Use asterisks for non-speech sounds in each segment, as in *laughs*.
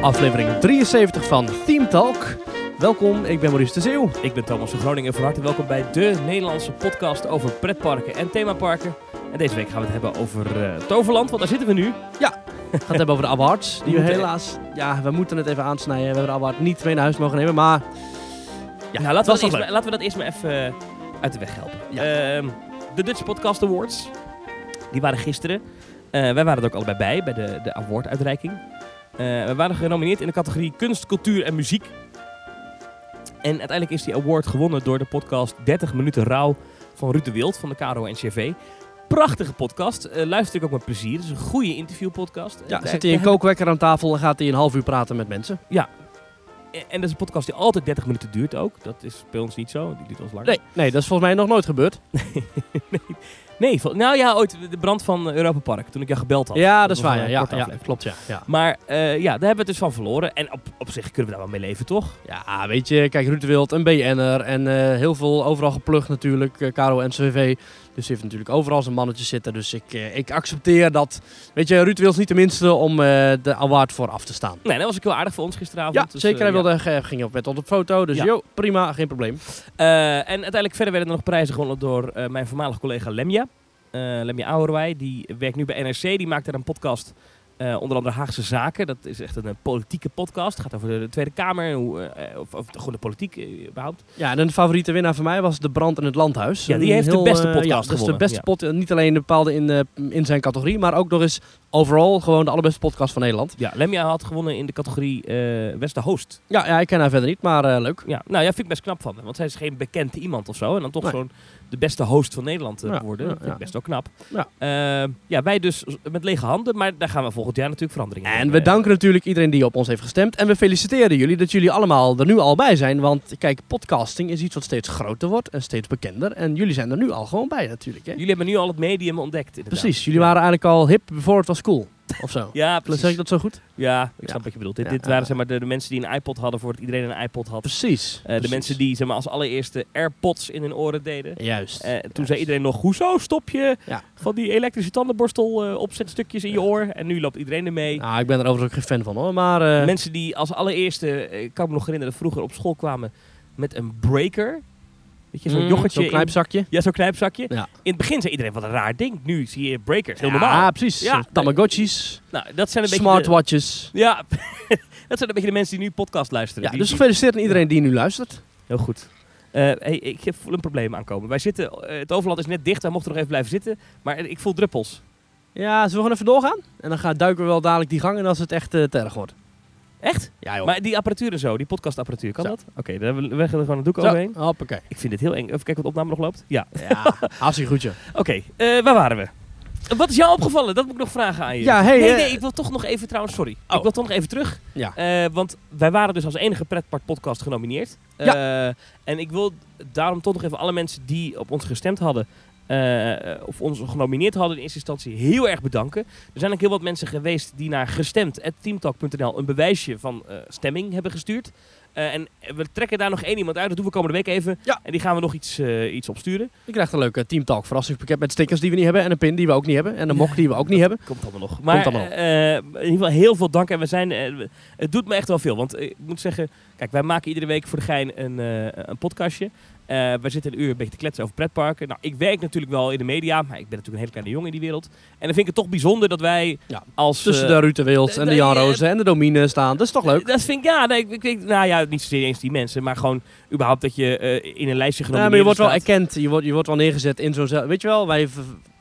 aflevering 73 van Team Talk. Welkom, ik ben Maurice de Zeeuw. Ik ben Thomas van Groningen. Van harte welkom bij de Nederlandse podcast over pretparken en themaparken. En deze week gaan we het hebben over eh, Toverland, want daar zitten we nu. We gaan het hebben over de awards, die we helaas... Ja, we moeten het even aansnijden. We hebben de award niet mee naar huis mogen nemen, maar... Ja, nou, laten, we dat maar, laten we dat eerst maar even eh, uit de weg helpen. Ja. Ehm, de Dutch Podcast Awards, die waren gisteren. Eh, wij waren er ook allebei bij, bij de, de awarduitreiking. Eh we waren genomineerd in de categorie kunst, cultuur en muziek. En uiteindelijk is die award gewonnen door de podcast 30 minuten rouw van Ruud de Wild van de KRO NCV. Prachtige podcast. Eh, luister ik ook met plezier. Het is een goede interviewpodcast. Ja, Eh, daar- hij een kookwekker aan tafel en gaat hij een half uur praten met mensen. heb- En dat is een podcast die altijd 30 minuten duurt ook. Dat is bij ons niet zo. Die duurt ons lang. Nee, nee, dat is volgens mij nog nooit gebeurd. *laughs* *laughs* Nee, vol- nou ja, ooit de brand van eh, Europa Park. Toen ik jou gebeld had. Ja, dat is waar. Ja, ja, klopt, ja. ja. Maar eh, ja, daar hebben we het dus van verloren. En op, op zich kunnen we daar wel mee leven, toch? Ja, weet je, kijk, Ruud de Wild, een BN'er en eh, heel veel overal geplukt natuurlijk, uh, Caro NCV. Dus heeft natuurlijk overal zijn mannetjes zitten. Dus ik, eh, ik accepteer dat. Weet je, Ruud Wild is niet de minste om eh, de award voor af te staan. Nee, dat was ook heel aardig voor ons gisteravond. Ja, Dus, zeker. eh, Hij ja. wilde, eh, ging op met op de foto. Dus Ja. joh, prima, geen probleem. Eh, en uiteindelijk verder werden er nog prijzen gewonnen door eh, mijn voormalige collega Lemja. Eh Lemja Ouwerwij, die werkt nu bij NRC. Die maakt daar een podcast, eh, onder andere Haagse Zaken. Dat is echt een, eh, politieke podcast. Het gaat over de, de Tweede Kamer, en hoe, eh, of, of gewoon de politiek überhaupt. Ja, en een favoriete winnaar van mij was De Brand in het Landhuis. Ja, die Een heeft de beste podcast ja, is de beste ja. pod, eh, niet alleen bepaalde in, in zijn categorie, maar ook nog eens overal gewoon de allerbeste podcast van Nederland. Ja, Lemja had gewonnen in de categorie eh Beste Host. Ja, ja ik ken haar verder niet, maar eh, leuk. Ja, nou ja, vind ik best knap van hem. Want zij is geen bekend iemand of zo. En dan toch Nee. gewoon de beste host van Nederland eh, Ja, worden. ja, vind ik best wel knap. Ja. Eh, ja, wij dus met lege handen. Maar daar gaan we volgend jaar natuurlijk verandering in En we danken natuurlijk iedereen die op ons heeft gestemd. En we feliciteren jullie dat jullie allemaal er nu al bij zijn. Want kijk, podcasting is iets wat steeds groter wordt en steeds bekender. En jullie zijn er nu al gewoon bij natuurlijk. Hè? Jullie hebben nu al het medium ontdekt. Inderdaad. Precies, jullie waren eigenlijk al hip voor het was cool. Of zo. *laughs* Ja, precies. Zeg ik dat zo goed? Ja, ik Ja. snap wat je bedoelt. Dit, Ja, dit ja. waren zeg maar, de, de mensen die een iPod hadden voordat iedereen een iPod had. Precies. Eh, de mensen die zeg maar, als allereerste AirPods in hun oren deden. Juist. Eh, toen Juist. zei iedereen nog, hoezo stop je Ja. van die elektrische tandenborstel eh, opzetstukjes in je oor? En nu loopt iedereen ermee. Nou, ik ben er overigens ook geen fan van hoor. Maar Mensen die als allereerste, ik kan me nog herinneren, vroeger op school kwamen met een breaker. Weet je, zo'n mm, yoghurtje. Zo'n in- knijpzakje. ja, zo'n knijpzakje. Ja. In het begin zei iedereen, wat een raar ding. Nu zie je breakers, heel Ja, normaal. precies. Ja. Tamagotchis, Nou, dat zijn een de- smartwatches. ja, *laughs* dat zijn een beetje de mensen die nu podcast luisteren. Ja, Die- dus gefeliciteerd aan iedereen die nu luistert. Heel goed. Eh, hey, ik voel een probleem aankomen. Wij zitten, eh, het overland is net dicht, wij mochten nog even blijven zitten. Maar ik voel druppels. Ja, zullen we gewoon even doorgaan? En dan gaan, duiken we wel dadelijk die gang in als het echt eh, te erg wordt. Echt? Ja joh. Maar die apparatuur en zo, die podcastapparatuur, kan Zo. dat? Oké, dan leggen we er gewoon een doek Zo, overheen. hoppakee. Ik vind dit heel eng. Even kijken of de opname nog loopt. Ja. Ja, hartstikke goed. *laughs* Oké, eh, waar waren we? Wat is jou opgevallen? Dat moet ik nog vragen aan je. Ja, hey, nee, eh, nee, ik wil toch nog even trouwens, sorry. Oh. Ik wil toch nog even terug. Ja. Eh, want wij waren dus als enige pretpark podcast genomineerd. Eh, en ik wil daarom toch nog even alle mensen die op ons gestemd hadden. Eh, of ons genomineerd hadden in eerste instantie heel erg bedanken. Er zijn ook heel wat mensen geweest die naar gestemd.teamtalk.nl een bewijsje van eh, stemming hebben gestuurd. Eh, en we trekken daar nog één iemand uit. Dat doen we komende week even. Ja. En die gaan we nog iets, eh, iets opsturen. Je krijgt een leuke Team Talk verrassingspakket met stickers die we niet hebben. En een pin die we ook niet hebben. En een mok die we ook niet hebben. Komt allemaal nog. Maar allemaal nog. eh, in ieder geval heel veel dank. En we zijn, het doet me echt wel veel. Want ik moet zeggen, kijk, wij maken iedere week voor de gein een, eh, een podcastje. Eh wij zitten een uur een beetje te kletsen over pretparken. Nou, ik werk natuurlijk wel in de media, maar ik ben natuurlijk een hele kleine jongen in die wereld. En dan vind ik het toch bijzonder dat wij Ja, als... Tussen eh, de Ruud de Wild en de eh, Jan eh, Rozen en de Domine staan. Dat is toch leuk? Dat vind ik, ja, nee, ik, ik, ik- nou ja, niet zozeer eens die mensen, maar gewoon überhaupt dat je eh, in een lijstje Ja, genomineerd maar je wordt wel erkend. Je wordt, je wordt wel neergezet in zo'n... Weet je wel, wij,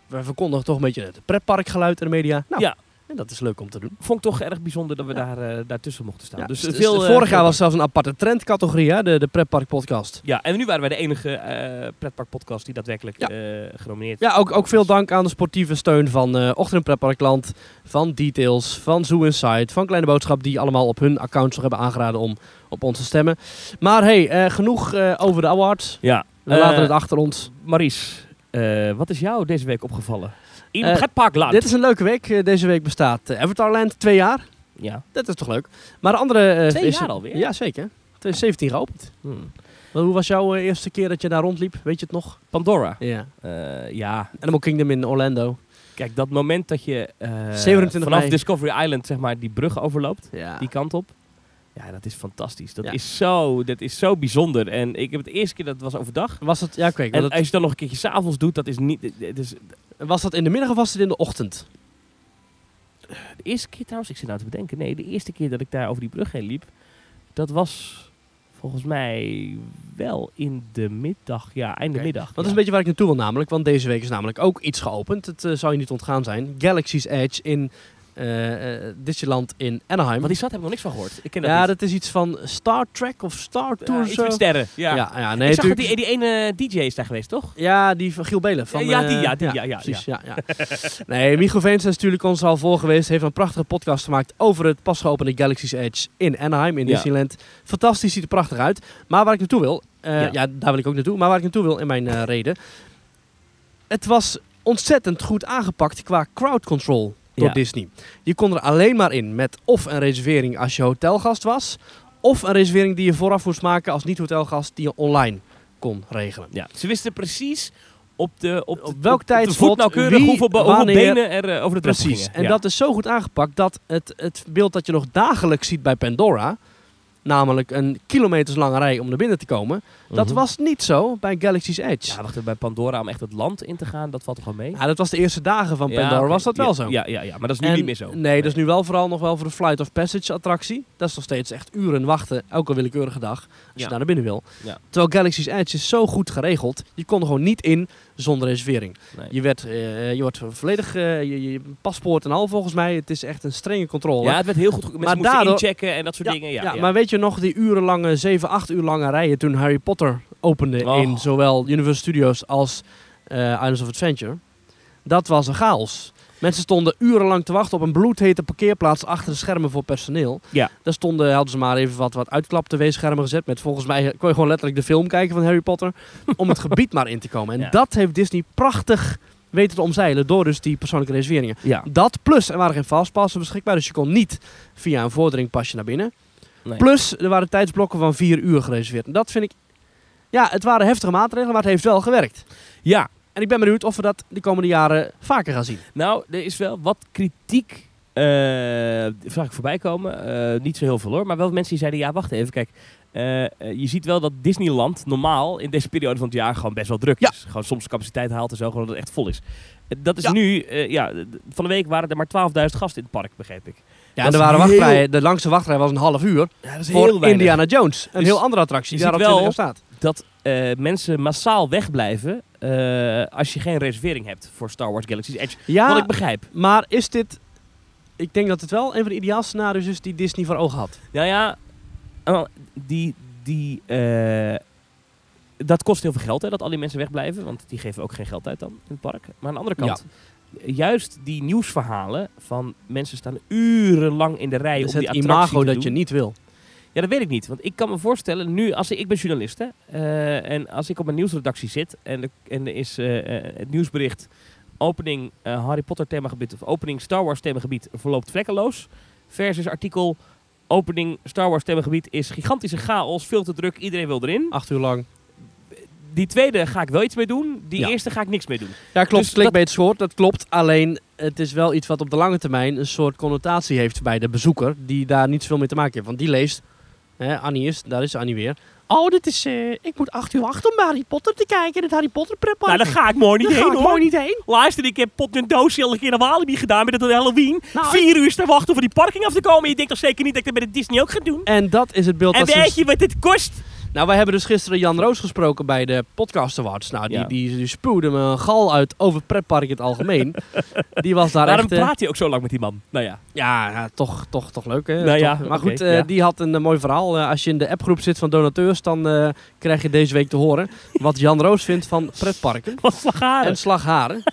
wij verkondigen toch een beetje het pretparkgeluid in de media. Nou, Ja. En dat is leuk om te doen. Vond ik toch erg bijzonder dat we Ja. daar, eh, daartussen mochten staan. Ja, dus dus veel, eh, vorig jaar was zelfs een aparte trendcategorie, hè? De, de pretpark podcast. Ja, en nu waren wij de enige pretpark podcast die daadwerkelijk Ja. genomineerd Ja, ook, ook veel dank aan de sportieve steun van Ochtend Pretparkland, van Details, van Zoo Inside, van Kleine Boodschap, die allemaal op hun accounts nog hebben aangeraden om op ons te stemmen. Maar hey, genoeg over de awards. Ja. We laten het achter ons. Maries, wat is jou deze week opgevallen? In Eh, pretparkland. Dit is een leuke week. Eh, deze week bestaat eh, Avatarland twee jaar. Ja. Dat is toch leuk. Maar de andere... eh, Twee is- jaar alweer? Ja, zeker. 2017 geopend. Hmm. Maar hoe was jouw eh, eerste keer dat je daar rondliep? Weet je het nog? Pandora. Ja. Eh, ja. Animal Kingdom in Orlando. Kijk, dat moment dat je eh, 27 vanaf mei. Discovery Island zeg maar die brug overloopt, Ja. die kant op. Ja, dat is fantastisch. Dat, Ja. is zo, dat is zo bijzonder. En ik heb het eerste keer, dat was overdag. Was het, ja, kijk, En dat, als je het dan nog een keertje s'avonds doet, dat is niet... Het is was dat in de middag of was het in de ochtend? de eerste keer trouwens, ik zit nou te bedenken. Nee, de eerste keer dat ik daar over die brug heen liep, dat was volgens mij wel in de middag. Ja, einde Oké. middag. Dat is een beetje waar ik naartoe wil namelijk, want deze week is namelijk ook iets geopend. Het eh, zou je niet ontgaan zijn. Galaxy's Edge in Disneyland in Anaheim. Want die stad heb ik nog niks van gehoord. Ik ken dat ja, niet. dat is iets van Star Trek of Star Ja, Tour iets met sterren. Ja. ja, ja, nee, ik zag dat die, die ene DJ is daar geweest, toch? Ja, die van Giel Belen. Van, Ja, die, eh, ja, die, ja, ja, precies. Ja. Ja, *laughs* nee, Michiel Veens is natuurlijk ons al voor geweest. Heeft een prachtige podcast gemaakt over het pas geopende Galaxy's Edge in Anaheim, in. Disneyland. Fantastisch, ziet er prachtig uit. Maar waar ik naartoe wil, eh, Ja. ja. daar wil ik ook naartoe, maar waar ik naartoe wil in mijn eh, reden. Het was ontzettend goed aangepakt qua crowd control door Ja. Disney. Je kon er alleen maar in met of een reservering als je hotelgast was, of een reservering die je vooraf moest maken als niet-hotelgast die je online kon regelen. Ja. Ze wisten precies op, de, op, Op de- welk op voet nauwkeurig hoeveel, benen er eh, over de drempel Precies. gingen. En Ja. dat is zo goed aangepakt dat het, het beeld dat je nog dagelijks ziet bij Pandora, namelijk een kilometerslange rij om naar binnen te komen, dat Mhm. was niet zo bij Galaxy's Edge. Ja, wacht even, bij Pandora om echt het land in te gaan, dat valt toch wel mee? Ja, dat was de eerste dagen van Pandora, was dat wel Ja, zo. Ja, ja, ja, maar dat is nu En- niet meer zo. Nee, dat is nu wel vooral nog wel voor de Flight of Passage attractie. Dat is nog steeds echt uren wachten, elke willekeurige dag, als je daar naar binnen wil. Terwijl Galaxy's Edge is zo goed geregeld, je kon er gewoon niet in zonder reservering. Nee. Je, werd, eh, je wordt volledig, eh, je, je paspoort en al volgens mij, het is echt een strenge controle. Ja, het werd heel goed. Mensen Maar moesten daardoor- inchecken en dat soort dingen. Ja, ja, ja. maar weet je nog die urenlange, 7, 8 uur lange rijen toen Harry Potter opende Oh. in zowel Universal Studios als eh Islands of Adventure? Dat was een chaos. Mensen stonden urenlang te wachten op een bloedhete parkeerplaats achter de schermen voor personeel. Ja. Daar stonden, hadden ze maar even wat, wat uitklap tv-schermen gezet. Met volgens mij kon je gewoon letterlijk de film kijken van Harry Potter. om het gebied maar in te komen. En Ja. dat heeft Disney prachtig weten te omzeilen door dus die persoonlijke reserveringen. ja. Dat plus, er waren geen fastpassen beschikbaar, dus je kon niet via een vordering pasje naar binnen. Nee. Plus, er waren tijdsblokken van vier uur gereserveerd. En dat vind ik, ja, het waren heftige maatregelen, maar het heeft wel gewerkt. ja, En ik ben benieuwd of we dat de komende jaren vaker gaan zien. nou, er is wel wat kritiek. eh zag ik voorbij komen. Eh, niet zo heel veel hoor. Maar wel mensen die zeiden: ja, wacht even. Kijk, eh, je ziet wel dat Disneyland normaal in deze periode van het jaar gewoon best wel druk Ja. is. Gewoon soms capaciteit haalt en zo, gewoon dat het echt vol is. Dat is Ja. nu, ja, van de week waren er maar 12.000 gasten in het park, begreep ik. Ja, en er waren heel- wachtrijen, de langste wachtrij was een half uur Ja, dat is voor Indiana Jones. Een Dus heel andere attractie die daar op wel- 20 jaar staat. Dat eh, mensen massaal wegblijven eh, als je geen reservering hebt voor Star Wars Galaxy's Edge. Wat Ja, ik begrijp. maar is dit... Ik denk dat het wel een van de ideaal scenario's is die Disney voor ogen had. Nou ja, eh, die, die, dat kost heel veel geld hè, dat al die mensen wegblijven. Want die geven ook geen geld uit dan in het park. Maar aan de andere kant, juist die nieuwsverhalen van mensen staan urenlang in de rij Dat is om die het imago dat je niet wil. Ja, dat weet ik niet. Want ik kan me voorstellen, nu, als ik, ik ben journalist, hè, eh, en als ik op een nieuwsredactie zit en, er- en er is eh, eh, het nieuwsbericht opening Harry Potter themagebied of opening Star Wars themagebied verloopt vlekkeloos, versus artikel opening Star Wars themagebied is gigantische chaos, veel te druk, iedereen wil erin. Acht uur lang. Die tweede ga ik wel iets mee doen, die Ja. eerste ga ik niks mee doen. Ja, klopt. Dus scoort, dat klopt. Alleen, het is wel iets wat op de lange termijn een soort connotatie heeft bij de bezoeker. Die daar niet zoveel mee te maken heeft. Want die leest, hè, Annie is, daar is Annie weer. Oh, dit is, eh, ik moet acht uur wachten om Harry Potter te kijken. in Het Harry Potter pretpark. Nou, daar ga ik mooi niet Daar ga heen ik hoor. mooi niet heen. Luister, ik heb pot en doosje al een keer naar Walibi gedaan met het Halloween. Nou, Vier uur staan wachten voor die parking af te komen. Je denkt toch zeker niet dat ik dat bij de Disney ook ga doen? En dat is het beeld En dat ze... weet je wat dit kost? Nou, wij hebben dus gisteren Jan Roos gesproken bij de Podcast Awards. Nou, die, Ja. die, die spuwde me een gal uit over pretpark in het algemeen. *laughs* die was daar Waarom echt... eh, praat je ook zo lang met die man? Nou ja. Ja, ja, toch, toch, toch leuk hè. Nou ja, maar goed, eh, die had een eh, mooi verhaal. Als je in de appgroep zit van donateurs, dan krijg je deze week te horen wat Jan Roos vindt van pretparken Wat slagharen. en slagharen.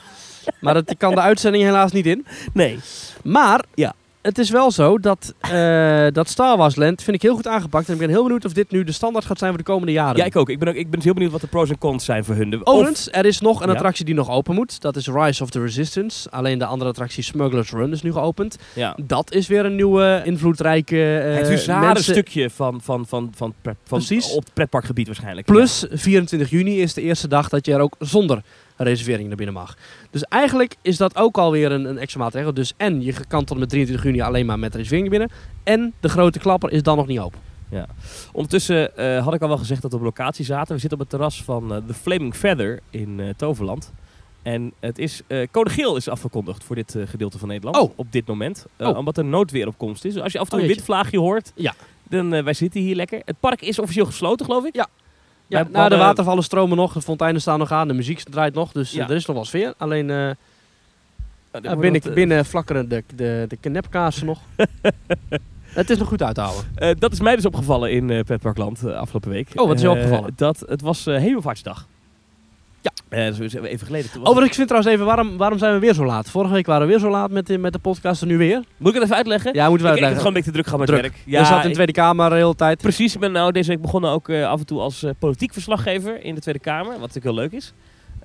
maar dat kan de uitzending helaas niet in. Nee. Maar Ja. Het is wel zo dat, eh, dat Star Wars Land vind ik heel goed aangepakt. En ik ben heel benieuwd of dit nu de standaard gaat zijn voor de komende jaren. Ja, ik ook. Ik ben, ook, ik ben dus heel benieuwd wat de pros en cons zijn voor hun. Overigens, er is nog een Ja. attractie die nog open moet. Dat is Rise of the Resistance. Alleen de andere attractie Smuggler's Run is nu geopend. ja. Dat is weer een nieuwe, invloedrijke uh, het mensen. stukje van, van, van, van, pret- van Precies. op het pretparkgebied waarschijnlijk. Plus 24 juni is de eerste dag dat je er ook zonder reservering naar binnen mag. Dus eigenlijk is dat ook alweer een, een extra maatregel. Dus en je kan tot met 23 juni alleen maar met reservering binnen. En de grote klapper is dan nog niet open. Ondertussen eh, had ik al wel gezegd dat we op locatie zaten. We zitten op het terras van eh, The Flaming Feather in eh, Toverland. En het is, Code Geel is afgekondigd voor dit gedeelte van Nederland. Oh. Op dit moment. Oh. Omdat er noodweer op komst is. Dus als je af en toe Oh, een jeetje. windvlaagje hoort, Ja. dan wij zitten hier lekker. Het park is officieel gesloten, geloof ik. Ja. Ja, nou, de watervallen stromen nog, de fonteinen staan nog aan, de muziek draait nog. Dus eh, Ja. er is nog wel sfeer. Alleen eh, ja, wordt binnen, wat, eh, binnen flakkeren de, de, de knepkaarsen nog. *laughs* het is nog goed uit te houden. Eh, dat is mij dus opgevallen in eh Petparkland eh, afgelopen week. Oh, wat is je Eh, opgevallen? Dat het was eh Hemelvaartsdag. Ja. Dat is even geleden. Toen Overigens, ik vind trouwens even, waarom, waarom zijn we weer zo laat? Vorige week waren we weer zo laat met, de- met de podcast en nu weer. Moet ik het even uitleggen? Ja, moeten we ik, ik heb uitleggen. gewoon een beetje te druk gehad met Druk. werk. je zat in de Tweede Kamer de hele tijd. Precies, ik ben nou deze week begonnen ook eh, af en toe als eh, politiek verslaggever in de Tweede Kamer. Wat natuurlijk heel leuk is.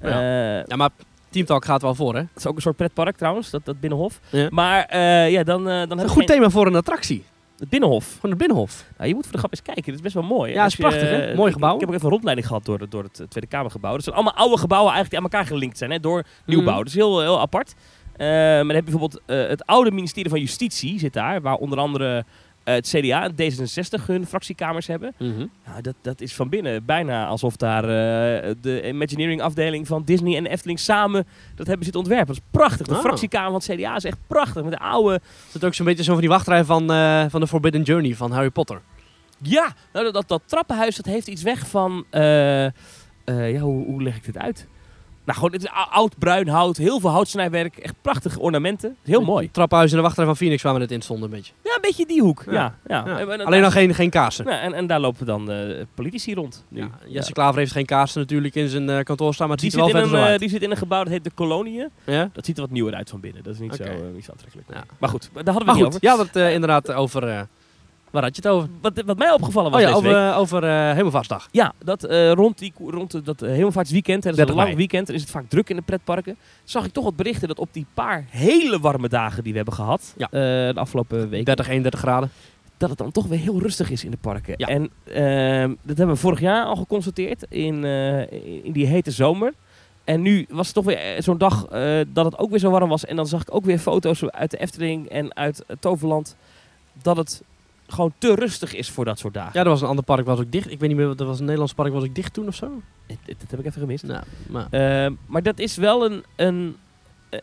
Ja. Ja, maar Teamtalk gaat wel voor, hè? het is ook een soort pretpark trouwens, dat, dat Binnenhof. Ja. Maar ja, dan, dan heb Een goed geen- thema voor een attractie. Het Binnenhof. Van het Binnenhof. Nou, je moet voor de grap eens kijken, dit is best wel mooi. Ja, is prachtig, hè? eh, Mooi gebouw. Ik, heb ook even een rondleiding gehad door, het- door het eh, Tweede Kamergebouw. Dat zijn allemaal oude gebouwen eigenlijk die aan elkaar gelinkt zijn, hè, door nieuwbouw. Mhm. Dat is heel, heel apart. Eh, maar dan heb je bijvoorbeeld eh, het oude ministerie van Justitie zit daar, waar onder andere eh, het CDA en D66 hun fractiekamers hebben. Nou, dat, dat is van binnen bijna alsof daar eh, de Imagineering afdeling van Disney en Efteling samen dat hebben zitten ontwerpen. Dat is prachtig. De Ah. fractiekamer van het CDA is echt prachtig. Met de oude... Is ook zo'n beetje zo van die wachtrij van, eh, van de Forbidden Journey van Harry Potter. Ja, nou, dat, dat, dat trappenhuis dat heeft iets weg van... eh, ja, hoe, hoe leg ik dit uit? Nou, gewoon het oud bruin hout, heel veel houtsnijwerk, echt prachtige ornamenten. Heel mooi. Het trappenhuis en de wachtrij van Phoenix waar we net in stonden een beetje. Ja, een beetje die hoek. Ja. Ja. Ja, Ja. En, en, Alleen dan geen, geen kaarsen. Ja, en, en daar lopen dan eh, politici rond. Nu. Ja, Jesse Klaver heeft geen kaarsen natuurlijk in zijn eh, kantoor staan, maar het Die ziet er zit, wel in verder een, eh, uit. die zit in een gebouw dat heet de Kolonie. Ja? Dat ziet er wat nieuwer uit van binnen. Dat is niet, zo, niet zo aantrekkelijk. Ja. Maar goed, daar hadden we Maar het niet had het eh, inderdaad over... waar had je het over? Wat, wat mij opgevallen was Oh ja, deze over, week. eh, over Hemelvaartsdag. Ja, dat eh, rond, die, rond de- dat uh, hemelvaartsweekend, dat is 30 een lang mei. weekend, dan is het vaak druk in de pretparken. Zag ik toch wat berichten dat op die paar hele warme dagen die we hebben gehad, Ja. eh, de afgelopen week, 30, 31 graden. dat het dan toch weer heel rustig is in de parken. Ja. En ehm, dat hebben we vorig jaar al geconstateerd in, in die hete zomer. En nu was het toch weer zo'n dag dat het ook weer zo warm was. En dan zag ik ook weer foto's uit de Efteling en uit het Toverland. Dat het gewoon te rustig is voor dat soort dagen. Ja, er was een ander park was ook dicht. Ik weet niet meer, er was een Nederlands park was ook dicht toen of zo. Dat, dat heb ik even gemist. Nou, maar... Ehm, maar dat is wel een. een eh,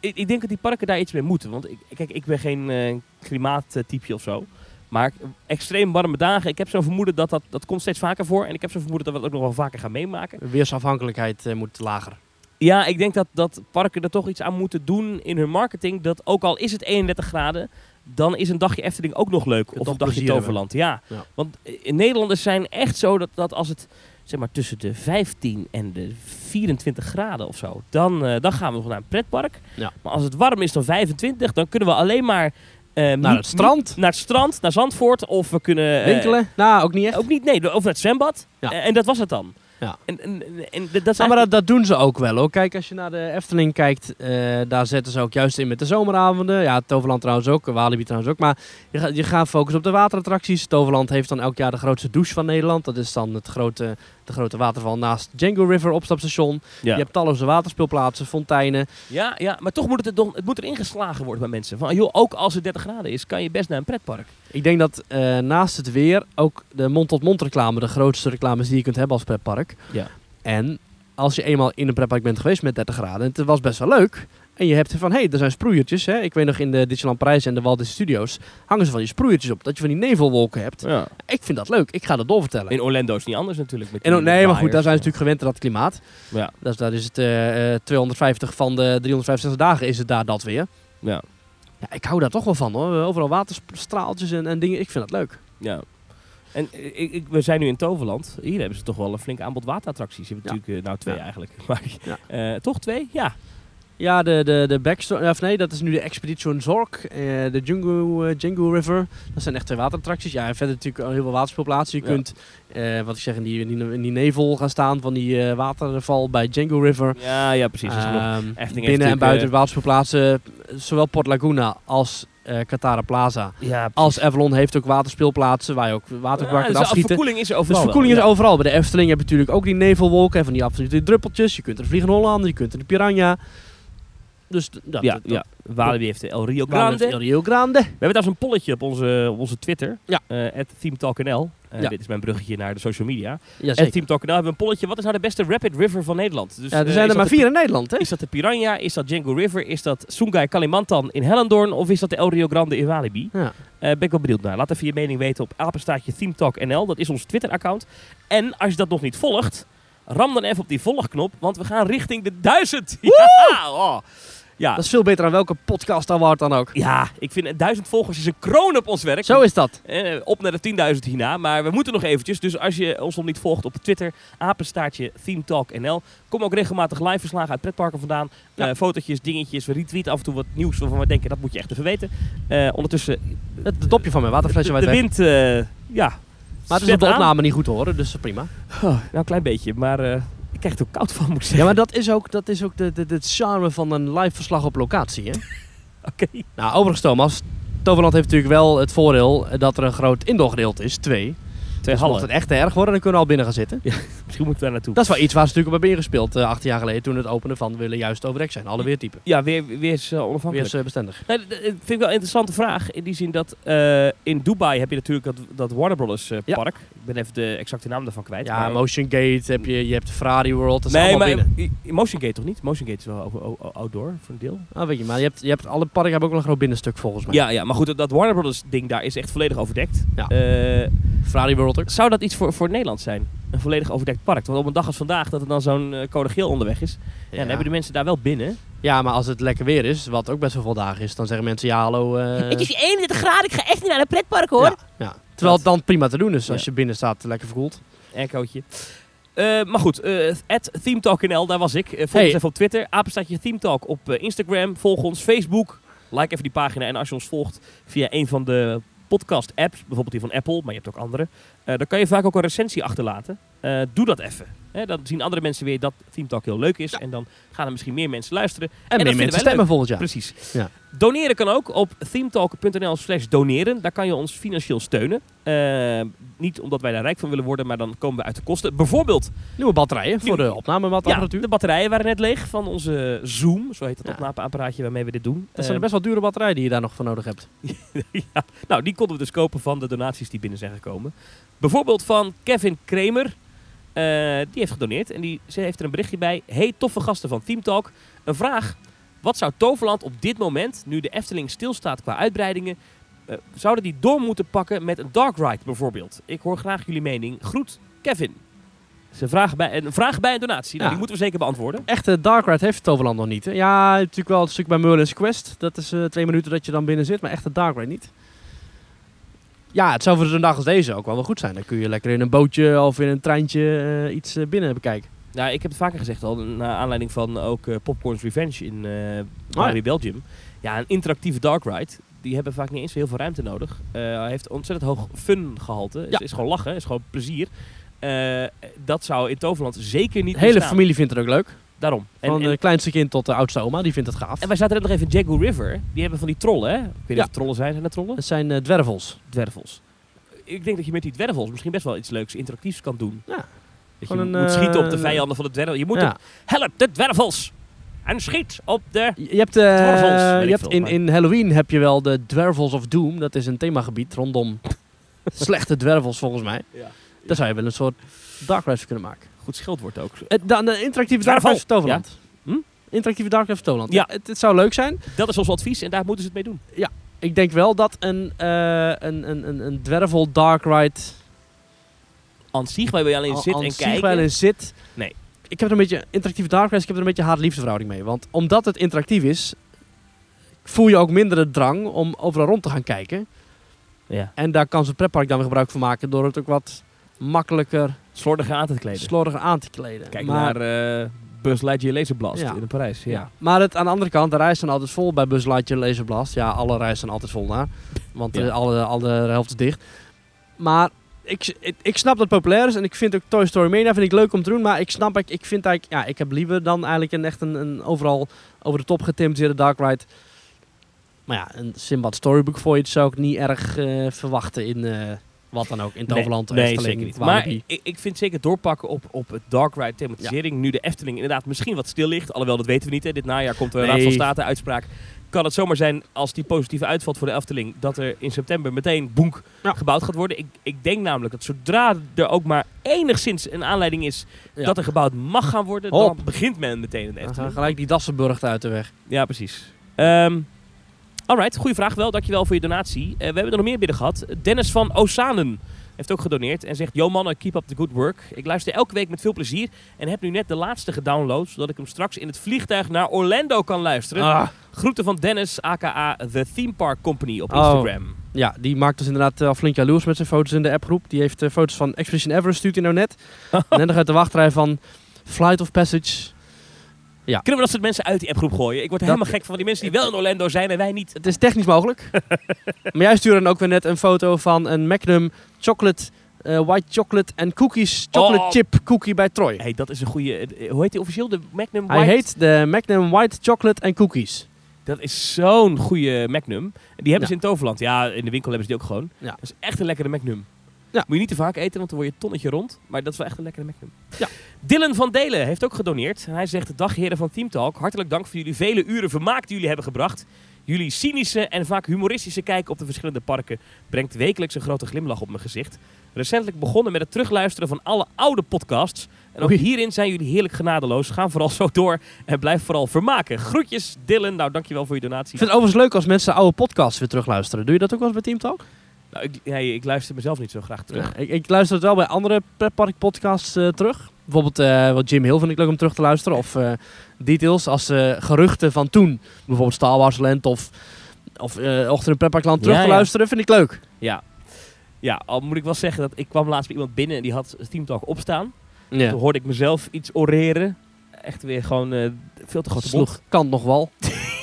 ik, ik denk dat die parken daar iets mee moeten. Want ik, kijk, ik ben geen eh klimaattype of zo. Maar extreem warme dagen, ik heb zo'n vermoeden dat, dat dat komt steeds vaker voor. En ik heb zo'n vermoeden dat we het ook nog wel vaker gaan meemaken. Weersafhankelijkheid eh, moet lager. Ja, ik denk dat, dat parken er toch iets aan moeten doen in hun marketing. Dat ook al is het 31 graden, dan is een dagje Efteling ook nog leuk. Of een dagje Toverland. Ja. Ja. Want eh, Nederlanders zijn echt zo dat, dat als het zeg maar, tussen de 15 en de 24 graden of zo, dan, eh, dan gaan we nog naar een pretpark. Ja. Maar als het warm is dan 25, dan kunnen we alleen maar eh, Naar het strand. naar het strand, naar Zandvoort. Of we kunnen... Winkelen? nou, ook niet echt. ook niet, nee, of naar het zwembad. Ja. En dat was het dan. Ja. En, en, en, dat maar dat, dat doen ze ook wel hoor. Kijk, als je naar de Efteling kijkt, eh, daar zetten ze ook juist in met de zomeravonden. Ja, Toverland trouwens ook, Walibi trouwens ook. Maar je, gaat je gaat focussen op de waterattracties. Toverland heeft dan elk jaar de grootste douche van Nederland. Dat is dan het grote, de grote waterval naast Django River opstapstation. Ja. Je hebt talloze waterspeelplaatsen, fonteinen. Ja, ja, maar toch moet het, er het moet erin geslagen worden bij mensen. Van, joh, ook als het 30 graden is, kan je best naar een pretpark. Ik denk dat eh, naast het weer ook de mond-tot-mond reclame de grootste reclames die je kunt hebben als pretpark. Ja. En als je eenmaal in een pretpark bent geweest met 30 graden, en het was best wel leuk. En je hebt van, hé, hey, er zijn sproeiertjes. Hè? Ik weet nog in de Disneyland Parijs en de Walt Disney Studios hangen ze van die sproeiertjes op. Dat je van die nevelwolken hebt. Ja. Ik vind dat leuk. Ik ga dat doorvertellen. In Orlando is het niet anders natuurlijk. Met En, nee, maar goed, daar zijn ze natuurlijk gewend aan dat klimaat. Ja, Dus daar is het eh, eh, 250 van de 365 dagen is het daar dat weer. ja, Ja, ik hou daar toch wel van hoor. Overal waterstraaltjes en, en dingen. Ik vind dat leuk. ja. En eh, ik, ik, we zijn nu in Toverland. Hier hebben ze toch wel een flink aanbod waterattracties. Je hebt Ja. natuurlijk, eh, nou twee Ja. eigenlijk. *laughs* Maar, Ja. eh, toch twee? Ja. Ja, de, de, de backstory, of nee, dat is nu de Expedition Zorg, eh, de Django, eh, Django River. Dat zijn echt twee waterattracties. Ja, en verder natuurlijk heel veel waterspeelplaatsen. Je Ja. kunt, eh, wat ik zeg, in die, in die, in die nevel gaan staan van die eh, waterval bij Django River. Ja, ja, precies. Dus Ehm, binnen en buiten eh, waterspeelplaatsen, zowel Port Laguna als eh Katara Plaza. Ja, Als Avalon heeft ook waterspeelplaatsen waar je ook water ja, kunt dus afschieten. verkoeling is Dus overal. verkoeling wel. is overal. Bij de Efteling heb je natuurlijk ook die nevelwolken en van die absolute druppeltjes. Je kunt er vliegen Holland, je kunt er de Piranha. Dus dat, Ja, dat- ja. Walibi heeft de El Rio Grande. El Rio Grande. We hebben trouwens een polletje op onze, op onze Twitter. Ja. eh @themetalknl. Eh, Ja. Dit is mijn bruggetje naar de social media. Ja, En. Team Talknl hebben we een polletje. Wat is nou de beste rapid river van Nederland? Dus, Ja, er eh, zijn er maar de- vier in Nederland, hè? Is dat de Piranha? Is dat Django River? Is dat Sungai Kalimantan in Hellendoorn? Of is dat de El Rio Grande in Walibi? Ja. Eh, ben ik wel benieuwd naar. Laat even je mening weten op apenstaartje ThemeTalkNL. Dat is ons Twitter-account. En als je dat nog niet volgt, ram dan even op die volgknop. Want we gaan richting de duizend. *laughs* Ja, oh. Ja. Dat is veel beter dan welke podcast award dan ook. ja, ik vind een duizend volgers is een kroon op ons werk. Zo is dat. Eh, op naar de 10.000 hierna. Maar we moeten nog eventjes. Dus als je ons nog niet volgt op Twitter, apenstaartje ThemeTalkNL. Kom ook regelmatig live verslagen uit pretparken vandaan. Ja. Eh, fotootjes, dingetjes. We retweeten af en toe wat nieuws waarvan we denken, dat moet je echt even weten. Eh, ondertussen, Het het dopje van mijn de, waterflesje de waait weg. wind, ja. Maar het is op de aan. opname niet goed te horen, dus prima. Oh, nou, een klein beetje. Maar ik krijg er ook koud van, moet ik zeggen. Ja, maar dat is ook, dat is ook de, de, de charme van een live verslag op locatie, hè? *laughs* Oké. Nou, overigens Thomas, Toverland heeft natuurlijk wel het voordeel dat er een groot indoor gedeelte is, twee. Twee Dus mocht het echt te erg worden, dan kunnen we al binnen gaan zitten. *laughs* Misschien moet ik daar naartoe. Dat is wel iets waar ze natuurlijk op hebben ingespeeld uh, acht jaar geleden toen het openen van willen juist overdekt zijn. Alle weertypen. Ja, weer, weer is uh, onafhankelijk. Weer is uh, bestendig. Nee, dat vind ik wel een interessante vraag. In die zin dat in Dubai heb je natuurlijk dat, dat Warner Brothers Ja. park. Ik ben even de exacte naam daarvan kwijt. Ja, maar- Motion Gate heb je, je hebt Ferrari World, dat is nee, allemaal maar binnen. Motion Gate toch niet? Motion Gate is wel outdoor voor een deel. Ah, weet je, maar je hebt, je hebt alle parken hebben ook wel een groot binnenstuk volgens mij. Ja, ja, maar goed, dat- dat Warner Brothers ding daar is echt volledig overdekt. Ja. Eh, Ferrari World zou dat iets voor, voor Nederland zijn? Een volledig overdekt park? Want op een dag als vandaag dat er dan zo'n eh, code geel onderweg is. Ja. dan hebben de mensen daar wel binnen. ja, maar als het lekker weer is, wat ook best wel veel dagen is, dan zeggen mensen ja hallo. eh, *laughs* Het is 31 graden, ik ga echt niet naar een pretpark hoor. Ja, ja. Terwijl het dan prima te doen is als je binnen staat, lekker verkoeld. Echootje. Eh, maar goed, eh ThemeTalkNL, daar was ik. Eh, volg Hey. ons even op Twitter. Apenstaatje ThemeTalk op Instagram. Volg ons Facebook. Like even die pagina. En als je ons volgt via een van de podcast-apps, bijvoorbeeld die van Apple, maar je hebt ook andere, eh, dan kan je vaak ook een recensie achterlaten. Eh, doe dat even. Hè, dan zien andere mensen weer dat ThemeTalk heel leuk is. En dan gaan er misschien meer mensen luisteren. En, dat meer mensen stemmen leuk. volgend jaar. Precies. Ja. Doneren kan ook op themetalk.nl slash doneren. Daar kan je ons financieel steunen. Eh, niet omdat wij daar rijk van willen worden, maar dan komen we uit de kosten. Bijvoorbeeld, Nieuwe batterijen voor Nieuw- de opnameapparatuur. ja, de batterijen waren net leeg van onze Zoom. Zo heet het Ja. opnameapparaatje waarmee we dit doen. dat zijn Eh, best wel dure batterijen die je daar nog voor nodig hebt. *laughs* ja, nou, die konden we dus kopen van de donaties die binnen zijn gekomen. Bijvoorbeeld van Kevin Kramer. Eh, die heeft gedoneerd en die, ze heeft er een berichtje bij. Hey, toffe gasten van Team Talk. Een vraag. Wat zou Toverland op dit moment, nu de Efteling stilstaat qua uitbreidingen, eh, zouden die door moeten pakken met een dark ride bijvoorbeeld? Ik hoor graag jullie mening. Groet, Kevin. Ze vragen bij, een vraag bij een donatie. Nou, Ja. die moeten we zeker beantwoorden. Echte Dark Ride heeft Toverland nog niet. Hè? Ja, natuurlijk wel een stuk bij Merlin's Quest. Dat is eh, twee minuten dat je dan binnen zit, maar echte Dark Ride niet. Ja, het zou voor zo'n dag als deze ook wel wel goed zijn. Dan kun je lekker in een bootje of in een treintje eh, iets eh, binnen bekijken. Nou, ik heb het vaker gezegd al, naar aanleiding van ook eh, Popcorn's Revenge in Walibi Belgium. Ja, een interactieve dark ride, die hebben vaak niet eens heel veel ruimte nodig. Hij heeft ontzettend hoog fun gehalte. Het Ja. is gewoon lachen, is gewoon plezier. Dat zou in Toverland zeker niet De hele bestaan. familie vindt het ook leuk. Daarom. En, Van het kleinste kind tot de oudste oma, die vindt het gaaf. en wij zaten net nog even in Jago River. Die hebben van die trollen, hè? Ik weet niet Ja. of trollen zijn. Zijn dat trollen? Het zijn eh, dwervels. Dwervels. Ik denk dat je met die dwervels misschien best wel iets leuks interactiefs kan doen. Ja. Dat je moet schieten op de eh, vijanden van de dwervel. Je moet Ja. op, help de dwervels! En schiet op de... Je hebt, eh, Dwervels, je hebt veel, in, maar- in Halloween heb je wel de Dwervels of Doom. Dat is een themagebied rondom *laughs* slechte dwervels volgens mij. Ja. Daar zou je wel een soort Dark Ride kunnen maken. Goed schildwoord ook. Eh, dan de interactieve Dark. Ride van Toverland. Ja. Hm? Interactieve Dark Ride van Toverland. Ja. Het, het zou leuk zijn. Dat is ons advies en daar moeten ze het mee doen. Ik denk wel dat een, eh, een, een, een, een Dwervel Dark Ride Aan zich, waar je alleen al- zit aan en zich kijken. wel in zit. Nee. Ik heb er een beetje, interactieve Dark Rides, ik heb er een beetje haat-liefde verhouding mee. Want omdat het interactief is, voel je ook minder de drang om overal rond te gaan kijken. Ja. En daar kan zo'n pretpark dan weer gebruik van maken door het ook wat makkelijker, Slordig aan te kleden. slordiger aan te kleden. Kijk maar, naar eh Buzz Lightyear Laserblast Ja. in Parijs. Ja. ja. maar het, aan de andere kant, de reis zijn altijd vol bij Buzz Lightyear Laserblast. Ja, alle reizen zijn altijd vol daar. Want Ja. eh, alle, alle helft is dicht. Maar ik, ik, ik snap dat het populair is en ik vind ook Toy Story Mania vind ik leuk om te doen. Maar ik snap, ik, ik vind eigenlijk, ja, ik heb liever dan eigenlijk een echt een, een overal over de top getematiseerde dark ride. Maar ja, een Simbad Storybook Voyage zou ik niet erg eh, verwachten in wat dan ook. In Toverland, nee, nee, Efteling, zeker niet. Maar ik, ik vind zeker doorpakken op, op het Dark Ride thematisering. Nu de Efteling inderdaad misschien wat stil ligt. Alhoewel, dat weten we niet. Hè. Dit najaar komt er een Raad van. State uitspraak. Kan het zomaar zijn, als die positief uitvalt voor de Efteling, dat er in september meteen boek Ja. gebouwd gaat worden. Ik, ik denk namelijk dat zodra er ook maar enigszins een aanleiding is Ja. dat er gebouwd mag gaan worden, Hop. dan begint men meteen in de Dan gaan Efteling. gelijk die Dassenburg uit de weg. Ja, precies. Ehm alright, goede vraag wel. Dankjewel voor je donatie. Eh, we hebben er nog meer binnen gehad. Dennis van Osanen heeft ook gedoneerd en zegt... Yo mannen, keep up the good work. Ik luister elke week met veel plezier en heb nu net de laatste gedownload... zodat ik hem straks in het vliegtuig naar Orlando kan luisteren. Ah, Groeten van Dennis, aka The Theme Park Company op Oh. Instagram. ja, die maakt dus inderdaad al flink jaloers met zijn foto's in de appgroep. Die heeft eh, foto's van Expedition Everest, stuurt hij nou net. *laughs* en dan uit de wachtrij van Flight of Passage. Kunnen we dat soort mensen uit die appgroep gooien? Ik word Dat- helemaal gek van die mensen die wel in Orlando zijn en wij niet. Het is technisch mogelijk. *laughs* maar jij stuurde dan ook weer net een foto van een Magnum chocolate, eh, white chocolate en cookies, chocolate Oh. chip cookie bij Troy. hey, dat is een goede... eh, Hoe heet die officieel? De Magnum Hij White? heet de Magnum White Chocolate en Cookies. Dat is zo'n goede Magnum. Die hebben Ja. ze in Toverland. Ja, in de winkel hebben ze die ook gewoon. Ja. Dat is echt een lekkere Magnum. Ja. Moet je niet te vaak eten, want dan word je tonnetje rond. Maar dat is wel echt een lekkere Magnum. Ja. Dylan van Delen heeft ook gedoneerd. Hij zegt, dag heren van Team Talk. Hartelijk dank voor jullie vele uren vermaak die jullie hebben gebracht. Jullie cynische en vaak humoristische kijk op de verschillende parken brengt wekelijks een grote glimlach op mijn gezicht. Recentelijk begonnen met het terugluisteren van alle oude podcasts. En ook hierin zijn jullie heerlijk genadeloos. Ga vooral zo door en blijf vooral vermaken. Groetjes, Dylan. Nou, dankjewel voor je donatie. Ik vind het overigens leuk als mensen oude podcasts weer terugluisteren. Doe je dat ook wel eens bij Team Talk? Nou, ik, nee, ik luister mezelf niet zo graag terug. Ja, ik, ik luister het wel bij andere pretpark podcasts eh, terug. Bijvoorbeeld eh, wat Jim Hill vind ik leuk om terug te luisteren. Of eh, details als geruchten van toen. Bijvoorbeeld Star Wars Land of, of Ochtend in Pretparkland terug Ja, te ja. luisteren. Vind ik leuk. Ja. Ja, al moet ik wel zeggen dat ik kwam laatst bij iemand binnen en die had Team Talk opstaan. Ja. Toen hoorde ik mezelf iets oreren. Echt weer gewoon veel te grote. Sloeg kant nog wel. *laughs*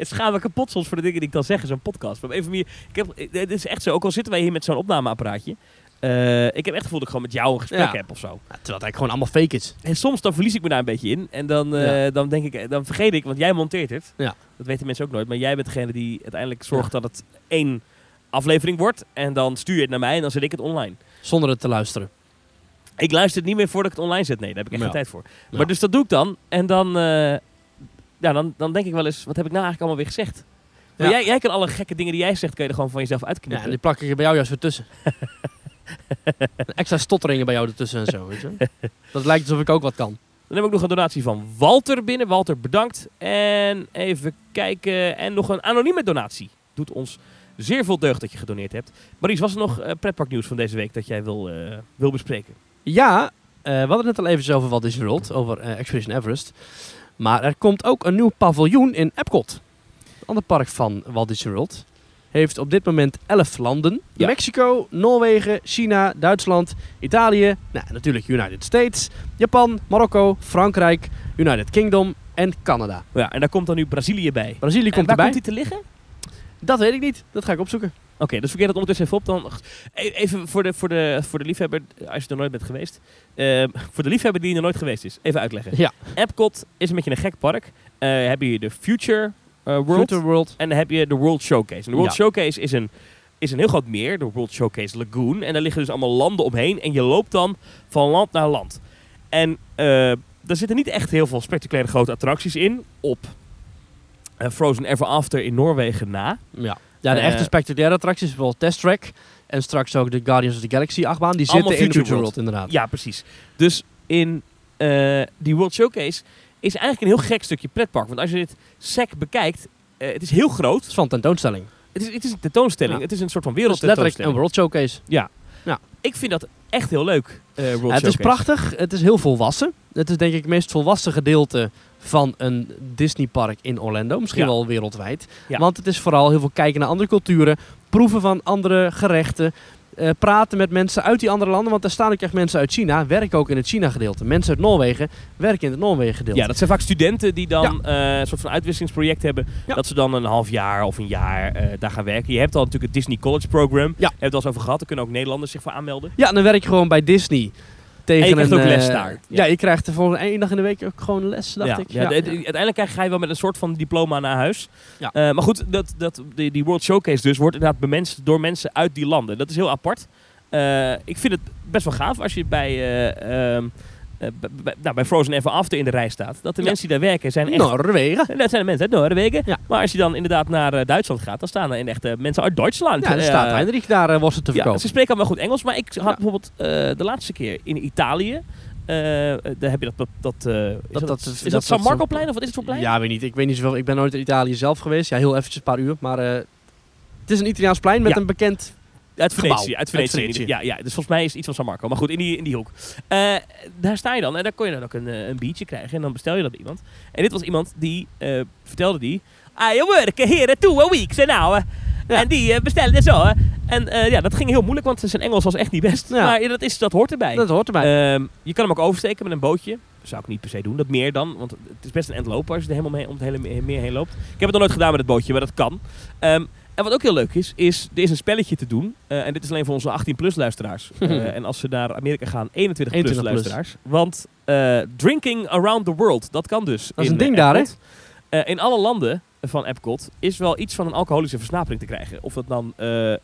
Het schaam me kapot soms voor de dingen die ik dan zeg in zo'n podcast. Maar even meer, ik heb, eh, het is echt zo, ook al zitten wij hier met zo'n opnameapparaatje. eh, ik heb echt het gevoel dat ik gewoon met jou een gesprek Ja. heb of zo. Ja, terwijl het eigenlijk gewoon allemaal fake is. En soms dan verlies ik me daar een beetje in. En dan, eh, Ja. dan denk ik, dan vergeet ik, want jij monteert het. Ja. Dat weten mensen ook nooit. Maar jij bent degene die uiteindelijk zorgt dat het één aflevering wordt. En dan stuur je het naar mij en dan zet ik het online. Zonder het te luisteren. Ik luister het niet meer voordat ik het online zet. Nee, daar heb ik echt geen tijd voor. Maar dus dat doe ik dan. En dan, eh, ja, dan, dan denk ik wel eens, wat heb ik nou eigenlijk allemaal weer gezegd? Maar Ja. jij, jij kan alle gekke dingen die jij zegt, kun je er gewoon van jezelf Ja, uitknippen. en die plak ik er bij jou juist weer tussen. *laughs* Extra stotteringen bij jou ertussen en zo, weet je. *laughs* Dat lijkt alsof ik ook wat kan. Dan heb ik nog een donatie van Walter binnen. Walter, bedankt. En even kijken. En nog een anonieme donatie. Doet ons zeer veel deugd dat je gedoneerd hebt. Maries, was er nog uh, pretparknieuws van deze week dat jij wil, eh, wil bespreken? Ja, eh, we hadden het net al even over Walt Disney World, over eh, Expedition Everest. Maar er komt ook een nieuw paviljoen in Epcot. Een ander park van Walt Disney World. Heeft op dit moment 11 landen. Ja. Mexico, Noorwegen, China, Duitsland, Italië, nou, natuurlijk United States, Japan, Marokko, Frankrijk, United Kingdom en Canada. Ja, en daar komt dan nu Brazilië bij. Brazilië En komt waar erbij. komt die te liggen? Dat weet ik niet. Dat ga ik opzoeken. Oké, dus verkeer dat ondertussen even op. Dan, E- even voor de, voor, de, voor de liefhebber, als je er nooit bent geweest. Eh, voor de liefhebber die er nooit geweest is. Even uitleggen. Ja. Epcot is een beetje een gek park. Eh heb je de Future eh, World. Future World. En dan heb je de World Showcase. En de World Ja. Showcase is een, is een heel groot meer, de World Showcase Lagoon. En daar liggen dus allemaal landen omheen. En je loopt dan van land naar land. En eh er zitten niet echt heel veel spectaculaire grote attracties in. Op eh, Frozen Ever After in Noorwegen na. Ja. Ja, de Eh, echte spectaculaire attracties, bijvoorbeeld Test Track. En straks ook de Guardians of the Galaxy achtbaan. Die zitten in de Future World, inderdaad. Ja, precies. Dus in eh, die World Showcase is eigenlijk een heel gek stukje pretpark. Want als je dit sec bekijkt, eh, het is heel groot. Het is van tentoonstelling. Het is, het is een tentoonstelling. Ja. Het is een soort van Het is letterlijk een wereldtentoonstelling. World Showcase. Ik vind dat echt heel leuk, World Ja, het is prachtig. Het is heel volwassen. Het is denk ik het meest volwassen gedeelte van een Disneypark in Orlando. Misschien Ja. wel wereldwijd. Ja. Want het is vooral heel veel kijken naar andere culturen. Proeven van andere gerechten. eh, praten met mensen uit die andere landen. Want er staan ook echt mensen uit China. Werken ook in het China gedeelte. Mensen uit Noorwegen werken in het Noorwegen gedeelte. Ja, dat zijn vaak studenten die dan eh, een soort van uitwisselingsproject hebben. Ja. Dat ze dan een half jaar of een jaar eh, daar gaan werken. Je hebt al natuurlijk het Disney College Program. Ja. Heb je het al eens over gehad. Daar kunnen ook Nederlanders zich voor aanmelden. Ja, dan werk je gewoon bij Disney. Tegen En je krijgt een, ook les eh, daar. Ja. Ja. je krijgt er voor één dag in de week ook gewoon les, dacht ja, ik. ja, de- de- uiteindelijk krijg je wel met een soort van diploma naar huis. Ja. Eh, maar goed, dat, dat, die, die World Showcase dus wordt inderdaad bemenst door mensen uit die landen. Dat is heel apart. Eh, ik vind het best wel gaaf als je bij, eh, ehm, eh, nou, bij Frozen Ever After in de rij staat. Dat de Ja. mensen die daar werken zijn echt... Noorwegen. Dat zijn de mensen uit Noorwegen. Ja. Maar als je dan inderdaad naar eh, Duitsland gaat, dan staan er in echt eh, mensen uit Duitsland. Ja, er staat Eh, Heinrich daar uh, worsten te ja, verkopen. ze spreken allemaal goed Engels, maar ik had bijvoorbeeld eh, de laatste keer in Italië. eh, daar heb je dat. dat, eh, is Dat- dat, is dat- dat San Marco-plein of wat is het voor plein? Ja, weet niet. Ik weet niet zoveel. Ik ben nooit in Italië zelf geweest. Ja, heel eventjes een paar uur. Maar eh, het is een Italiaans plein met Ja. een bekend... Uit Venetië. Uit Venetië. Ja, ja, dus volgens mij is het iets van San Marco. Maar goed, in die, in die hoek. Eh, daar sta je dan en daar kon je dan ook een, eh, een biertje krijgen. En dan bestel je dat bij iemand. En dit was iemand die eh, vertelde die... I work here two a week, eh." Ja. En die bestelde zo. hè. En ja, dat ging heel moeilijk, want zijn Engels was echt niet best. Ja. Maar ja, dat, is, dat hoort erbij. Dat hoort erbij. Ehm, je kan hem ook oversteken met een bootje. Dat zou ik niet per se doen. Dat meer dan. Want het is best een end lopen als je er helemaal mee, om het hele me- meer heen loopt. Ik heb het nog nooit gedaan met het bootje, maar dat kan. Ehm, en wat ook heel leuk is, is er is een spelletje te doen. Eh, en dit is alleen voor onze 18-plus luisteraars. *laughs* Eh, en als ze naar Amerika gaan, 21-plus 21 plus. luisteraars. Want eh, drinking around the world, dat kan dus. Dat is in, een ding daar, hè? In alle landen van Epcot is wel iets van een alcoholische versnapering te krijgen. Of dat dan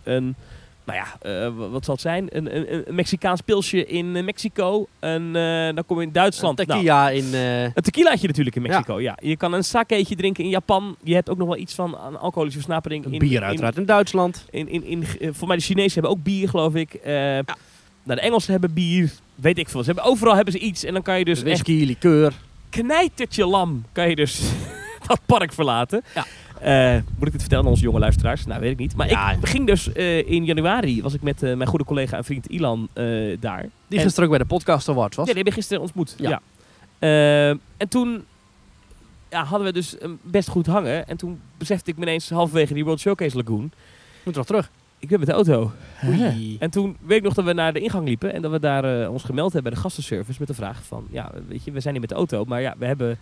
een, nou ja, eh, wat zal het zijn? Een, een, een Mexicaans pilsje in eh, Mexico. En eh, dan kom je in Duitsland. Nou, Tequila in... eh, een tequilaatje natuurlijk in Mexico, ja. Je kan een sakeetje drinken in Japan. Je hebt ook nog wel iets van een alcoholische versnapering. een in, bier uiteraard in Duitsland. In, in, in, voor mij de Chinezen hebben ook bier, geloof ik. Eh, nou, de Engelsen hebben bier. Weet ik veel. Ze hebben, overal hebben ze iets. En dan kan je dus echt Whisky, liqueur. knijtertje lam kan je dus *laughs* dat park verlaten. Ja. Eh, moet ik dit vertellen aan onze jonge luisteraars? Nou, weet ik niet. Maar Ja. ik ging dus eh, in januari, was ik met eh, mijn goede collega en vriend Ilan daar. Die En- gisteren ook bij de podcast awards was. Ja, die hebben gisteren ontmoet. Ja. Ja. En toen ja, hadden we dus best goed hangen. En toen besefte ik me ineens halverwege die World Showcase Lagoon. Moet nog terug. Ik ben met de auto. Oei. *laughs* En toen weet ik nog dat we naar de ingang liepen en dat we daar ons gemeld hebben bij de gastenservice met de vraag van, ja, weet je, we zijn hier met de auto, maar ja, we hebben,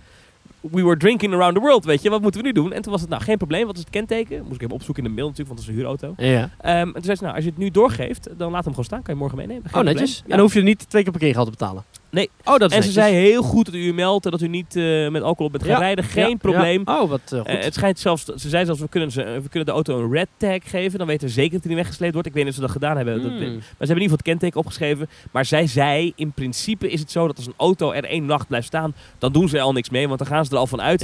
we were drinking around the world, weet je, wat moeten we nu doen? En toen was het, nou, geen probleem, wat is het kenteken? Moest ik even opzoeken in de mail natuurlijk, want het is een huurauto. Ja. Ehm, en toen zei ze, nou, als je het nu doorgeeft, dan laat hem gewoon staan, kan je morgen meenemen. Geen Oh, probleem. netjes. Ja. En dan hoef je er niet twee keer parkeergeld te betalen. Nee. Oh, dat En ze zei heel goed dat u u meldt, dat u niet eh, met alcohol bent gaan Ja. rijden, geen Ja, probleem. ja. Oh, wat eh, goed. Eh, het schijnt zelfs, ze zei zelfs, we kunnen, ze, we kunnen de auto een red tag geven. Dan weten we zeker dat hij niet weggesleept wordt. Ik weet niet of ze dat gedaan hebben. Dat- Hmm. maar ze hebben in ieder geval het kenteken opgeschreven. Maar zij zei, in principe is het zo dat als een auto er één nacht blijft staan, dan doen ze er al niks mee. Want dan gaan ze er al van uit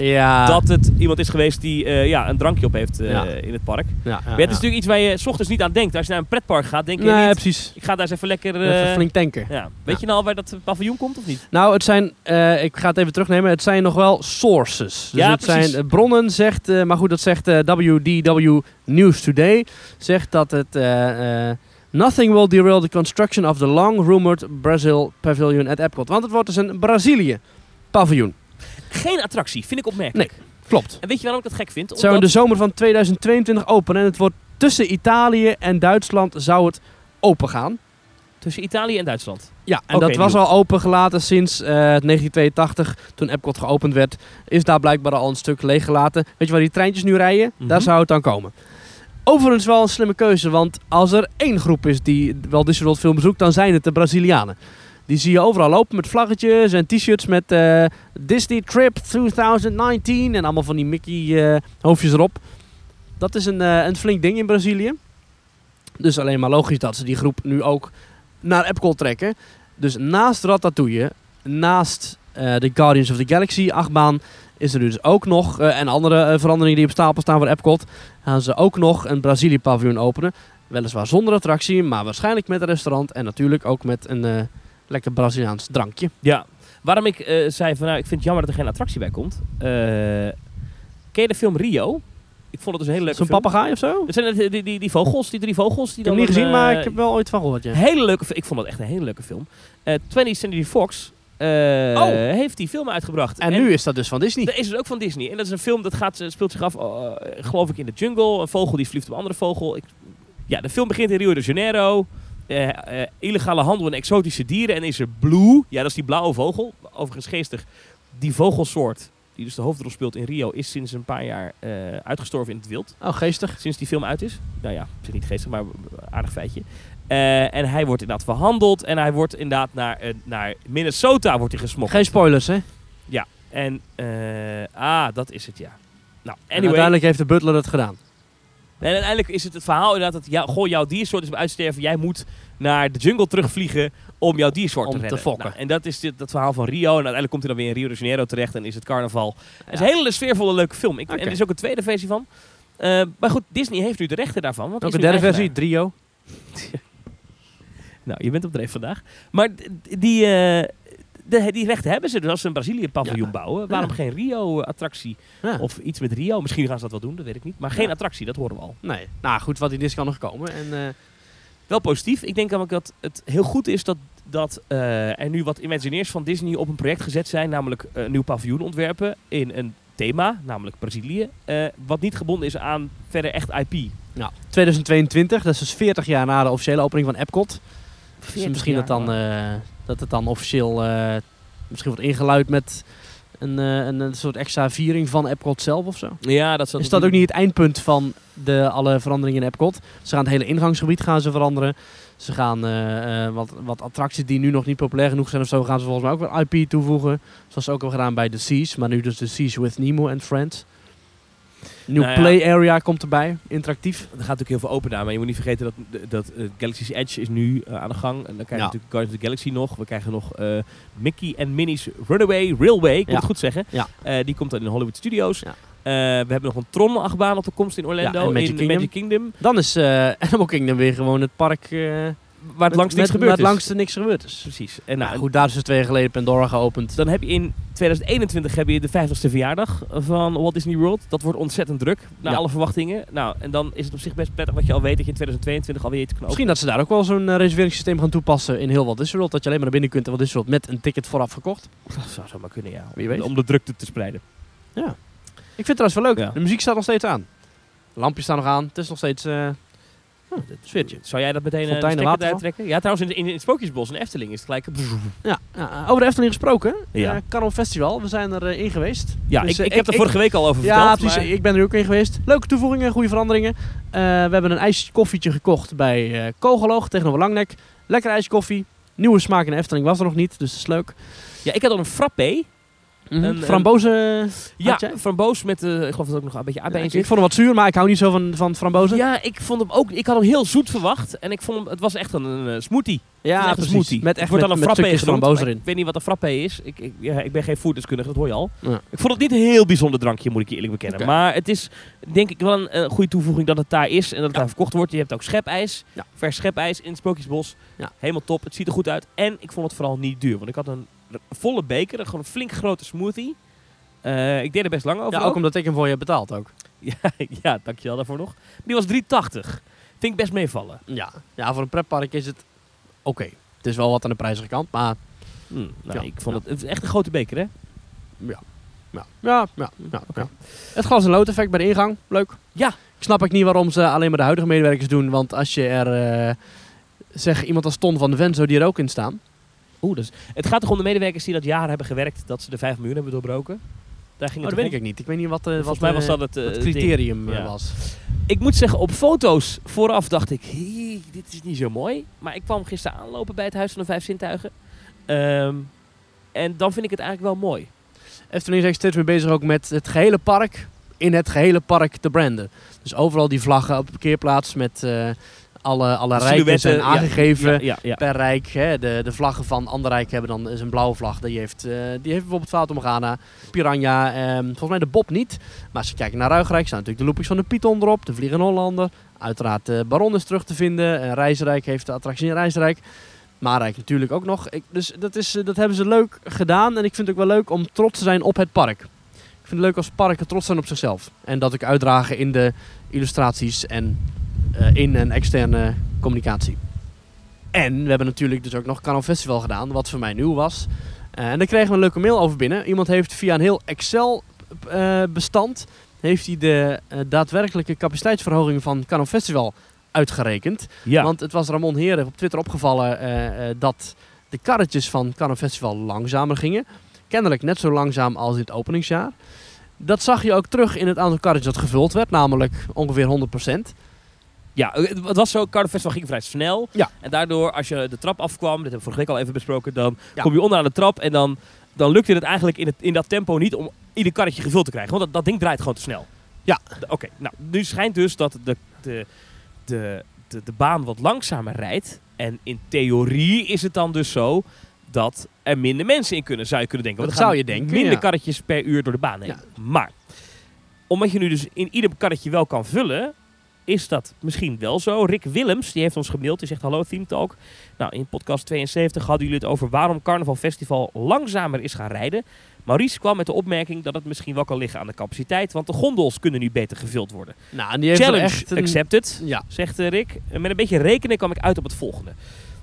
dat het iemand is geweest die eh, ja, een drankje op heeft eh, in het park. Maar het is natuurlijk iets waar je s ochtends niet aan denkt. Als je naar een pretpark gaat, denk je Nee, niet, precies. ik ga daar eens even lekker... eh, flink tanken. ja. Weet je nou al waar dat paviljoen komt of niet? Nou, het zijn, eh, ik ga het even terugnemen, het zijn nog wel sources. Dus Ja, het precies. zijn eh, bronnen, zegt, eh, maar goed, dat zegt WDW News Today, zegt dat het... Nothing will derail the construction of the long-rumored Brazil pavilion at Epcot. Want het wordt dus een Brazilië paviljoen. Geen attractie, vind ik opmerkelijk. Klopt. En weet je waarom ik dat gek vind? Het zou in Omdat- de zomer van 2022 open en het wordt tussen Italië en Duitsland zou het open gaan. Tussen Italië en Duitsland. Ja, en dat was nieuw. al opengelaten sinds eh 1982, toen Epcot geopend werd. Is daar blijkbaar al een stuk leeggelaten. Weet je waar die treintjes nu rijden? Mhm. Daar zou het dan komen. Overigens wel een slimme keuze, want als er één groep is die wel Disney World film bezoekt, dan zijn het de Brazilianen. Die zie je overal lopen met vlaggetjes en t-shirts met eh, Disney Trip 2019 en allemaal van die Mickey eh, hoofdjes erop. Dat is een, eh, een flink ding in Brazilië. Dus alleen maar logisch dat ze die groep nu ook naar Epcot trekken. Dus naast Ratatouille, naast eh, de Guardians of the Galaxy achtbaan, is er dus ook nog, eh, en andere eh, veranderingen die op stapel staan voor Epcot, gaan ze ook nog een Brazilië paviljoen openen. Weliswaar zonder attractie, maar waarschijnlijk met een restaurant en natuurlijk ook met een lekker Braziliaans drankje. Ja, waarom ik zei van nou, ik vind het jammer dat er geen attractie bij komt. Ken je de film Rio? Ik vond het dus een hele leuke Zo'n papegaai of zo? Het zijn het- die, die, die vogels, die drie vogels. Die Ik heb hem niet gezien, een, maar eh, ik heb wel ooit van gehoord. Ja. Hele leuke, ik vond het echt een hele leuke film. Eh 20th Century Fox eh, Oh. heeft die film uitgebracht. En nu is dat dus van Disney. Dat is het ook van Disney. En dat is een film dat gaat, speelt zich af, eh, geloof ik, in de jungle. Een vogel die vliegt op een andere vogel. Ik, ja, de film begint in Rio de Janeiro. Eh, eh, illegale handel in exotische dieren. En is er Blue. Ja, dat is die blauwe vogel. Overigens geestig. Die vogelsoort die dus de hoofdrol speelt in Rio, is sinds een paar jaar eh, uitgestorven in het wild. Oh, geestig. Sinds die film uit is. Nou ja, niet geestig, maar aardig feitje. Eh, en hij wordt inderdaad verhandeld en hij wordt inderdaad naar, eh, naar Minnesota wordt hij gesmokkeld. Geen spoilers, hè? En, eh, ah, dat is het, ja. Nou, En anyway. uiteindelijk heeft de butler het gedaan. En uiteindelijk is het het verhaal inderdaad dat jou, goh, jouw diersoort is bij uitsterven. Jij moet naar de jungle terugvliegen om jouw diersoort Om te te redden. fokken. Nou, en dat is dit, dat verhaal van Rio. En uiteindelijk komt hij dan weer in Rio de Janeiro terecht en is het carnaval. Het is een hele sfeervolle, leuke film. Ik, En er is ook een tweede versie van. Eh, maar goed, Disney heeft nu de rechten daarvan. Want Ook is een derde versie, Drio. *laughs* Nou, je bent op dreef vandaag. Maar die, eh, de, die rechten hebben ze. Dus als ze een Brazilië-paviljoen Ja. bouwen, waarom Ja. geen Rio-attractie? Ja. Of iets met Rio. Misschien gaan ze dat wel doen, dat weet ik niet. Maar geen attractie, dat horen we al. Nee. Nou goed, wat in dit kan nog komen. En, eh, Wel positief. Ik denk namelijk dat het heel goed is dat, dat eh, er nu wat Imagineers van Disney op een project gezet zijn. Namelijk eh, een nieuw paviljoen ontwerpen in een thema, namelijk Brazilië. wat niet gebonden is aan verder echt IP. nou, 2022, dat is dus 40 jaar na de officiële opening van Epcot. Dus 40 misschien jaar dat, dan, dat het dan officieel eh, misschien wordt ingeluid met een, eh, een, een soort extra viering van Epcot zelf of zo. Ja, dat Is dat ook niet het eindpunt van de, alle veranderingen in Epcot? Ze gaan het hele ingangsgebied gaan ze veranderen. Ze gaan eh, wat, wat attracties die nu nog niet populair genoeg zijn of zo, gaan ze volgens mij ook wel IP toevoegen. Zoals ze ook al gedaan bij The Seas, maar nu dus The Seas with Nemo and Friends. Nieuw Nou ja. play area komt erbij, interactief. Er gaat natuurlijk heel veel open daar, maar je moet niet vergeten dat, dat eh, Galaxy's Edge is nu eh, aan de gang. En dan krijg je Ja. natuurlijk Guardians of the Galaxy nog. We krijgen nog eh, Mickey en Minnie's Runaway Railway, ik moet Ja. het goed zeggen. Ja. Eh, die komt dan in de Hollywood Studios. Ja. Eh, we hebben nog een Tron-achtbaan op de komst in Orlando, Ja, en Magic in Kingdom. Magic Kingdom. Dan is eh *laughs* Animal Kingdom weer gewoon het park eh, Waar het langst niks gebeurd met is. langste niks gebeurd is. Precies. En Nou, goed, daar is dus twee jaar geleden Pandora geopend. Dan heb je in 2021 heb je de 50ste verjaardag van Walt Disney World. Dat wordt ontzettend druk, naar Ja. alle verwachtingen. Nou, en dan is het op zich best prettig wat je al weet dat je in 2022 alweer iets kan Misschien dat ze daar ook wel zo'n eh, reserveringssysteem gaan toepassen in heel Walt Disney World. Dat je alleen maar naar binnen kunt en Walt Disney World met een ticket vooraf gekocht. *laughs* Dat zou zomaar kunnen, ja. Wie weet. Om de drukte te spreiden. Ik vind het trouwens wel leuk. Ja. De muziek staat nog steeds aan. De lampjes staan nog aan. Het is nog steeds... eh sfeertje. Zou jij dat meteen een Fonteinen, stekker waterval? eruit trekken? Ja, trouwens, in, in, in het Sprookjesbos in Efteling is het gelijk... ja, ja, over de Efteling gesproken. Ja. Ja. Carol Festival. We zijn er eh, in geweest. Ja, Dus, ik, eh, ik heb er vorige week al over Ja, verteld. precies. maar- Ik ben er ook in geweest. Leuke toevoegingen, goede veranderingen. Eh, we hebben een ijskoffietje gekocht bij eh Kogeloog tegenover Langnek. Lekker ijskoffie. Nieuwe smaak in de Efteling was er nog niet, dus dat is leuk. ja, ik had al een frappé. Een, Een- frambozen. Ja, had jij? framboos met, eh ik geloof dat ook nog een beetje Ja, aardbei ik, vond hem wat zuur, maar ik hou niet zo van, van frambozen. Ja, ik vond hem ook... Ik had hem heel zoet verwacht. En ik vond hem... Het was echt een, een eh, smoothie. Ja, een precies. smoothie. Met echt wordt met, dan een genoemd, maar erin. Ik weet niet wat een frappé is. Ik, ik, ja, ik ben geen foodeskundige, dat hoor je al. Ja. Ik vond het niet een heel bijzonder drankje, moet ik je eerlijk bekennen. Maar het is denk ik wel een eh, goede toevoeging dat het daar is en dat het Ja. daar verkocht wordt. Je hebt ook schepijs, Ja. vers schepijs in het Sprookjesbos. Ja. Helemaal top, het ziet er goed uit. En ik vond het vooral niet duur, want ik had een volle beker, een gewoon een flink grote smoothie. Eh, ik deed er best lang over. Ja, ook omdat ik hem voor je heb betaald ook. *laughs* ja, ja, dankjewel daarvoor nog. Die was 3,80. Vind ik best meevallen. Ja, ja voor een pretpark is het oké. Het is wel wat aan de prijzige kant, maar Hm, nou, Ja. ik vond het, het is echt een grote beker, hè? ja. Ja, ja, ja, ja. Het glas- en lood-effect bij de ingang, leuk. Ja. Ik snap ook niet waarom ze alleen maar de huidige medewerkers doen, want als je er, eh, zeg iemand als Ton van de Ven, zou die er ook in staan. Oeh, dus het gaat toch om de medewerkers die dat jaar hebben gewerkt dat ze de 5 miljoen hebben doorbroken? Daar ging Oh, dat weet ik niet. Ik weet niet wat, eh, wat, mij was eh, dat het, eh, criterium Ja. was. Ik moet zeggen, op foto's vooraf dacht ik, "Hé, dit is niet zo mooi. Maar ik kwam gisteren aanlopen bij het Huis van de Vijf Zintuigen. Ehm, en dan vind ik het eigenlijk wel mooi. Efteling is eigenlijk steeds meer bezig ook met het gehele park in het gehele park te branden. Dus overal die vlaggen op de parkeerplaats met alle, alle De rijken zijn aangegeven. Ja, ja, ja. per rijk. Hè. De, de vlaggen van ander rijk hebben dan is een blauwe vlag. Die heeft, eh, die heeft bijvoorbeeld Fata Morgana, Piranha, ehm, volgens mij de Bob niet. Maar als je kijkt naar Ruigrijk staan natuurlijk de loopings van de Python erop, de Vliegende Hollander. Uiteraard de Baron is terug te vinden. En Reisrijk heeft de attractie in Reisrijk. Maarijk natuurlijk ook nog. Ik, dus dat, is, eh, dat hebben ze leuk gedaan. En ik vind het ook wel leuk om trots te zijn op het park. Ik vind het leuk als parken trots zijn op zichzelf. En dat ik uitdragen in de illustraties en eh, in en externe communicatie. En we hebben natuurlijk dus ook nog Carnaval Festival gedaan, wat voor mij nieuw was. Eh, en daar kregen we een leuke mail over binnen. Iemand heeft via een heel Excel-bestand heeft hij de eh, daadwerkelijke capaciteitsverhoging van Carnaval Festival uitgerekend. ja. Want het was Ramon Heren op Twitter opgevallen eh, eh, dat de karretjes van Carnaval Festival langzamer gingen. kennelijk net zo langzaam als in het openingsjaar. Dat zag je ook terug in het aantal karretjes dat gevuld werd, namelijk ongeveer 100%. Ja, het het was zo, Carnaval Festival ging vrij snel. Ja. En daardoor, als je de trap afkwam, dat hebben we vorige week al even besproken, dan Ja. kom je onderaan de trap en dan, dan lukte het eigenlijk in, het, in dat tempo niet om ieder karretje gevuld te krijgen. Want dat, dat ding draait gewoon te snel. Ja. Oké, nou, nu schijnt dus dat de, de, de, de, de baan wat langzamer rijdt. En in theorie is het dan dus zo dat er minder mensen in kunnen, zou je kunnen denken. Want Dat zou je denken, Minder ja. karretjes per uur door de baan heen. Ja. Maar, omdat je nu dus in ieder karretje wel kan vullen, is dat misschien wel zo. Rick Willems, die heeft ons gemaild, die zegt hallo Team Talk. Nou, in podcast 72 hadden jullie het over waarom Carnaval Festival langzamer is gaan rijden. Maurice kwam met de opmerking dat het misschien wel kan liggen aan de capaciteit, want de gondels kunnen nu beter gevuld worden. Nou, en die heeft Challenge echt een... accepted, Ja, zegt eh, Rick. Met een beetje rekenen kwam ik uit op het volgende.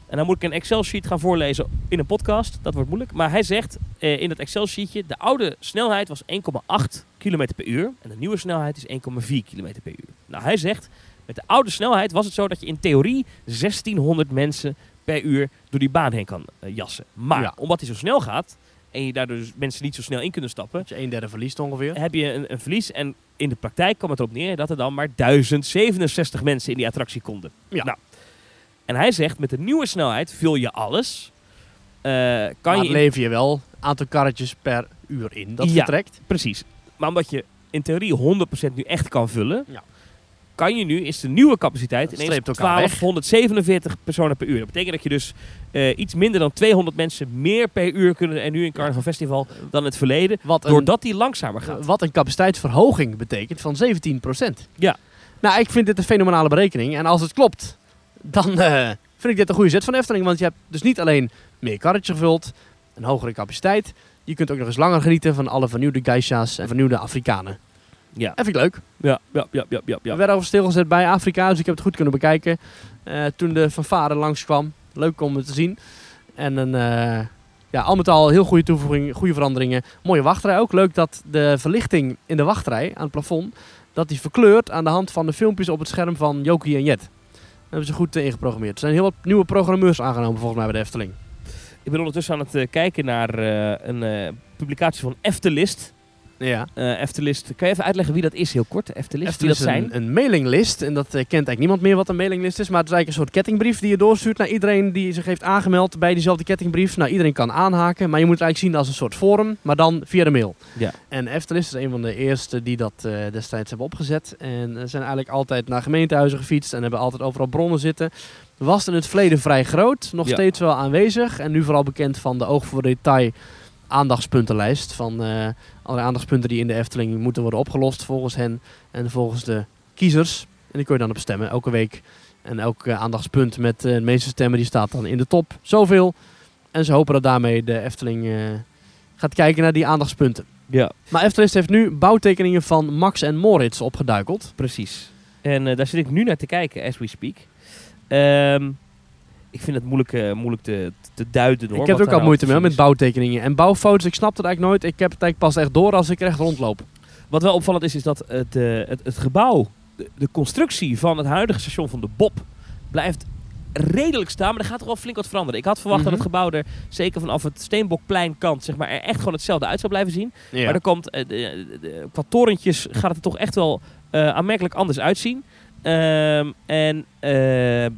En dan moet ik een Excel-sheet gaan voorlezen in een podcast. Dat wordt moeilijk. Maar hij zegt eh, in dat Excel-sheetje... de oude snelheid was 1,8 km per uur. En de nieuwe snelheid is 1,4 km per uur. Nou, hij zegt... met de oude snelheid was het zo dat je in theorie 1600 mensen per uur door die baan heen kan eh, jassen. Maar Ja. omdat hij zo snel gaat... en je daardoor dus mensen niet zo snel in kunnen stappen... je een derde verliest ongeveer. heb je een, een verlies. En in de praktijk kwam het erop neer dat er dan maar 1067 mensen in die attractie konden. Ja. Nou, en hij zegt, met de nieuwe snelheid vul je alles. Eh, kan maar je lever je wel aantal karretjes per uur in dat Ja. vertrekt. Precies. Maar omdat je in theorie 100% nu echt kan vullen, Ja. kan je nu, is de nieuwe capaciteit Dat ineens streept elkaar weg. 1247 personen per uur. Dat betekent dat je dus eh, iets minder dan 200 mensen meer per uur kunnen er nu in Carnaval Festival dan het verleden. Wat een, Doordat die langzamer gaat. wat een capaciteitsverhoging betekent van 17%. Ja. Nou, ik vind dit een fenomenale berekening. En als het klopt, dan eh, vind ik dit een goede zet van Efteling. Want je hebt dus niet alleen meer karretjes gevuld, een hogere capaciteit. Je kunt ook nog eens langer genieten van alle vernieuwde geisha's en vernieuwde Afrikanen. Ja. Vind ik leuk. Ja, ja, ja, ja, ja. We werden over stilgezet bij Afrika, dus ik heb het goed kunnen bekijken. eh, toen de fanfare langskwam. Leuk om het te zien. En een, eh, ja, al met al heel goede toevoeging, goede veranderingen. Mooie wachtrij ook. Leuk dat de verlichting in de wachtrij aan het plafond, dat die verkleurt aan de hand van de filmpjes op het scherm van Jokie en Jet. Hebben ze goed eh, ingeprogrammeerd. Er zijn heel wat nieuwe programmeurs aangenomen volgens mij bij de Efteling. Ik ben ondertussen aan het eh, kijken naar eh, een publicatie van Eftelist. Ja. Eh Eftelist, kan je even uitleggen wie dat is, heel kort? Eftelist, wie dat is zijn? een, een mailinglist. En dat eh, kent eigenlijk niemand meer wat een mailinglist is. Maar het is eigenlijk een soort kettingbrief die je doorstuurt naar iedereen die zich heeft aangemeld bij diezelfde kettingbrief. Nou, iedereen kan aanhaken. Maar je moet het eigenlijk zien als een soort forum, maar dan via de mail. Ja. En Eftelist is een van de eerste die dat eh, destijds hebben opgezet. En zijn eigenlijk altijd naar gemeentehuizen gefietst en hebben altijd overal bronnen zitten. Was in het verleden vrij groot, nog Ja. steeds wel aanwezig. En nu vooral bekend van de oog voor detail aandachtspuntenlijst. Van eh allerlei aandachtspunten die in de Efteling moeten worden opgelost volgens hen en volgens de kiezers. En die kun je dan op stemmen elke week. En elk eh, aandachtspunt met eh, de meeste stemmen die staat dan in de top. Zoveel. En ze hopen dat daarmee de Efteling gaat kijken naar die aandachtspunten. Ja, Maar Eftelist heeft nu bouwtekeningen van Max en Moritz opgeduikeld. precies. En daar zit ik nu naar te kijken, as we speak. Ehm, ik vind het moeilijk, eh, moeilijk te, te duiden hoor. ik heb ook al daar moeite te mee met bouwtekeningen. En bouwfoto's, ik snap het eigenlijk nooit. Ik heb het eigenlijk pas echt door als ik er echt rondloop. Wat wel opvallend is, is dat het, eh, het, het gebouw, de, de constructie van het huidige station van de Bob, blijft redelijk staan. Maar er gaat toch wel flink wat veranderen. Ik had verwacht Mhm. dat het gebouw er, zeker vanaf het Steenbokplein kant, zeg maar, er echt gewoon hetzelfde uit zou blijven zien. Ja. Maar er komt, eh, de, de- qua torentjes gaat het er toch echt wel aanmerkelijk anders uitzien. Ehm, en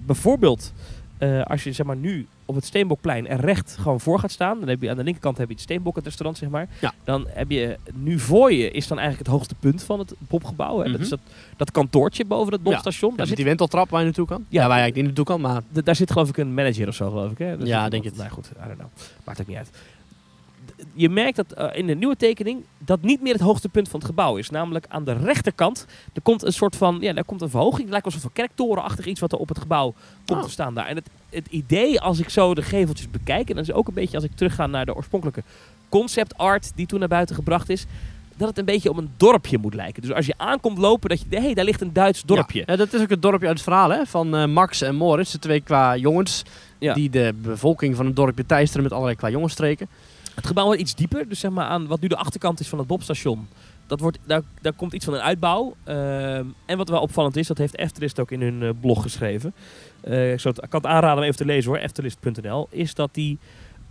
bijvoorbeeld, eh, als je zeg maar nu op het Steenbokplein er recht gewoon voor gaat staan, dan heb je aan de linkerkant heb je het Steenbok, het restaurant zeg maar. Ja. Dan heb je nu voor je is dan eigenlijk het hoogste punt van het Bobgebouw. hè. Dat Mhm. is dat, dat kantoortje boven het Bobstation. Ja, Daar, zit, die wenteltrap waar je naartoe kan. Ja. Ja, waar je eigenlijk niet naartoe kan, maar daar zit geloof ik een manager of zo geloof ik. Hè? Ja, denk het. Nou goed, I don't know. Maakt ook niet uit. Je merkt dat eh, in de nieuwe tekening dat niet meer het hoogste punt van het gebouw is. Namelijk aan de rechterkant. Er komt een soort van, ja, daar komt een verhoging. Het lijkt wel een soort van kerktorenachtig iets wat er op het gebouw komt Oh. te staan daar. En het, het idee als ik zo de geveltjes bekijk, en dat is ook een beetje als ik terugga naar de oorspronkelijke concept art die toen naar buiten gebracht is, dat het een beetje op een dorpje moet lijken. Dus als je aankomt lopen, dat je, hé, hey, daar ligt een Duits dorpje. Ja, Ja, dat is ook het dorpje uit het verhaal hè, van eh, Max en Moritz. De twee qua jongens Ja. die de bevolking van het dorpje teisteren met allerlei qua jongensstreken. Het gebouw wordt iets dieper, dus zeg maar aan wat nu de achterkant is van het Bobstation. Dat wordt, daar, daar komt iets van een uitbouw. Ehm, en wat wel opvallend is, dat heeft Eftelist ook in hun eh, blog geschreven. Eh, ik, zou het, ik kan het aanraden om even te lezen hoor, eftelist.nl. Is dat die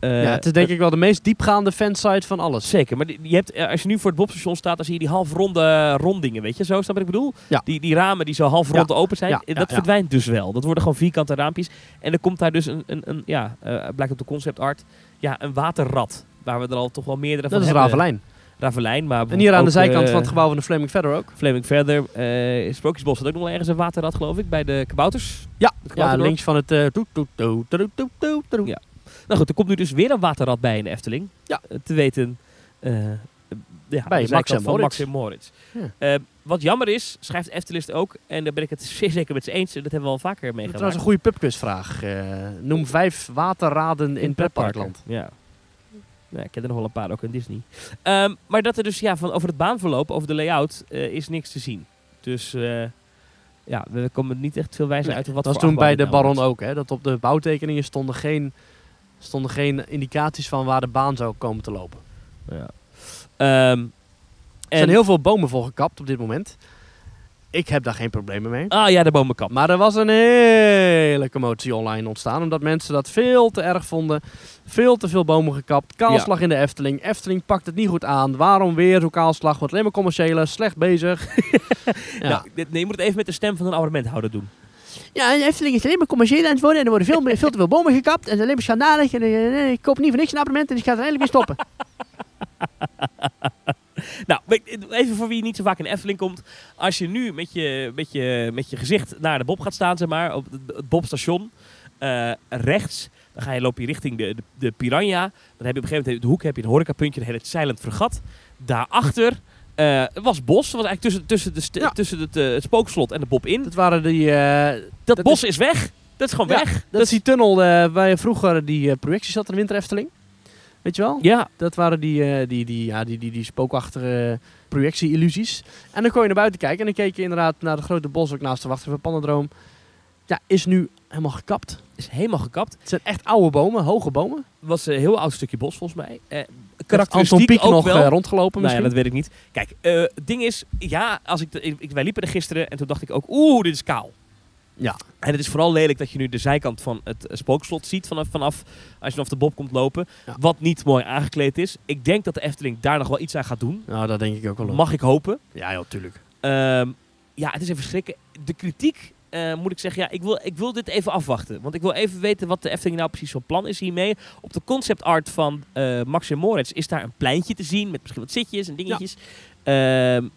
Eh, ja, het is denk ik wel de meest diepgaande fansite van alles. Zeker, maar die- je hebt, als je nu voor het Bobstation staat, dan zie je die halfronde rondingen, weet je? Zo, snap wat ik bedoel? Ja. Die, die ramen die zo half rond Ja. open zijn, Ja, dat verdwijnt dus wel. Dat worden gewoon vierkante raampjes. En er komt daar dus een, een, een ja, eh, blijkt op de concept art, ja, een waterrad. Waar we er al toch wel meerdere Dat van is hebben. Ravelijn. Ravelijn, maar En hier aan de zijkant eh, van het gebouw van de Flaming Feather ook. Flaming Feather, eh Sprookjesbos had ook nog wel ergens een waterrad, geloof ik, bij de kabouters. Ja, ja links van het... eh. Ja. Nou goed, er komt nu dus weer een waterrad bij in de Efteling. Ja. Eh, Te weten eh, ja, Bij Max en Moritz. Max en Moritz. Ja. Eh, wat jammer is, schrijft Eftelist ook, en daar ben ik het *laughs* zeer zeker met ze eens, dat hebben we al vaker Dat is meegemaakt. trouwens een goede pubquizvraag. Eh noem vijf waterraden in pretparkland. Ja. Ja, ik ken er nog wel een paar, ook in Disney. Ehm, maar dat er dus ja, van over het baanverloop, over de layout, eh, is niks te zien. Dus eh, ja, we komen niet echt veel wijzer Nee, uit. Wat dat was toen bij de nou Baron ook. Hè, dat op de bouwtekeningen stonden geen, stonden geen indicaties van waar de baan zou komen te lopen. Ja. Ehm, Er zijn heel veel bomen voor gekapt op dit moment. Ik heb daar geen problemen mee. Ah ja, de bomenkap. Maar er was een hele commotie online ontstaan. Omdat mensen dat veel te erg vonden. Veel te veel bomen gekapt. Kaalslag in de Efteling. Efteling pakt het niet goed aan. Waarom weer zo'n kaalslag? Wordt alleen maar commerciële. Slecht bezig. *laughs* ja. Nou, dit- nee, je moet het even met de stem van een abonnementhouder doen. ja, de Efteling is alleen maar commercieel aan het worden. En er worden veel, veel te veel bomen gekapt. En het is alleen maar schandalig. En eh, ik koop niet voor niks een abonnement. En ik ga het eindelijk weer stoppen. *laughs* *laughs* Nou, even voor wie niet zo vaak in Efteling komt. Als je nu met je, met je, met je gezicht naar de Bob gaat staan, zeg maar, op het, Bobstation, eh, rechts, dan ga je, loop je richting de, de, de Piranha. Dan heb je op een gegeven moment de hoek heb je een horecapuntje, heet het Silent Fregat. Daarachter eh, was bos, was eigenlijk tussen, tussen, de Ja. tussen het, eh, het spookslot en de Bob in. Dat waren die... Dat, dat bos is, weg. Dat is gewoon Ja, weg. dat is die tunnel waar je vroeger die projecties had in de Winter Efteling. Weet je wel? Ja, Dat waren die, eh, die, die, ja, die, die, die spookachtige projectie-illusies. En dan kon je naar buiten kijken en dan keek je inderdaad naar de grote bos ook naast de wachten van Pannendroom. Ja, is nu helemaal gekapt. is helemaal gekapt. Het zijn echt oude bomen, hoge bomen. Was een heel oud stukje bos volgens mij. Eh, karakteristiek ook nog wel. eh, rondgelopen Nou ja, misschien. dat weet ik niet. Kijk, eh, het ding is, ja, als ik, de- ik, wij liepen er gisteren en toen dacht ik ook, oeh, dit is kaal. Ja. En het is vooral lelijk dat je nu de zijkant van het eh, spookslot ziet vanaf, vanaf als je vanaf de bob komt lopen. Ja. Wat niet mooi aangekleed is. Ik denk dat de Efteling daar nog wel iets aan gaat doen. Nou, dat denk ik ook wel. Mag ik hopen. Ja, joh, tuurlijk. Ehm, ja, het is even schrikken. De kritiek, eh, moet ik zeggen, ja, ik wil, ik wil dit even afwachten. Want ik wil even weten wat de Efteling nou precies van plan is hiermee. Op de concept art van eh, Max en Moritz is daar een pleintje te zien met misschien wat zitjes en dingetjes. Ehm,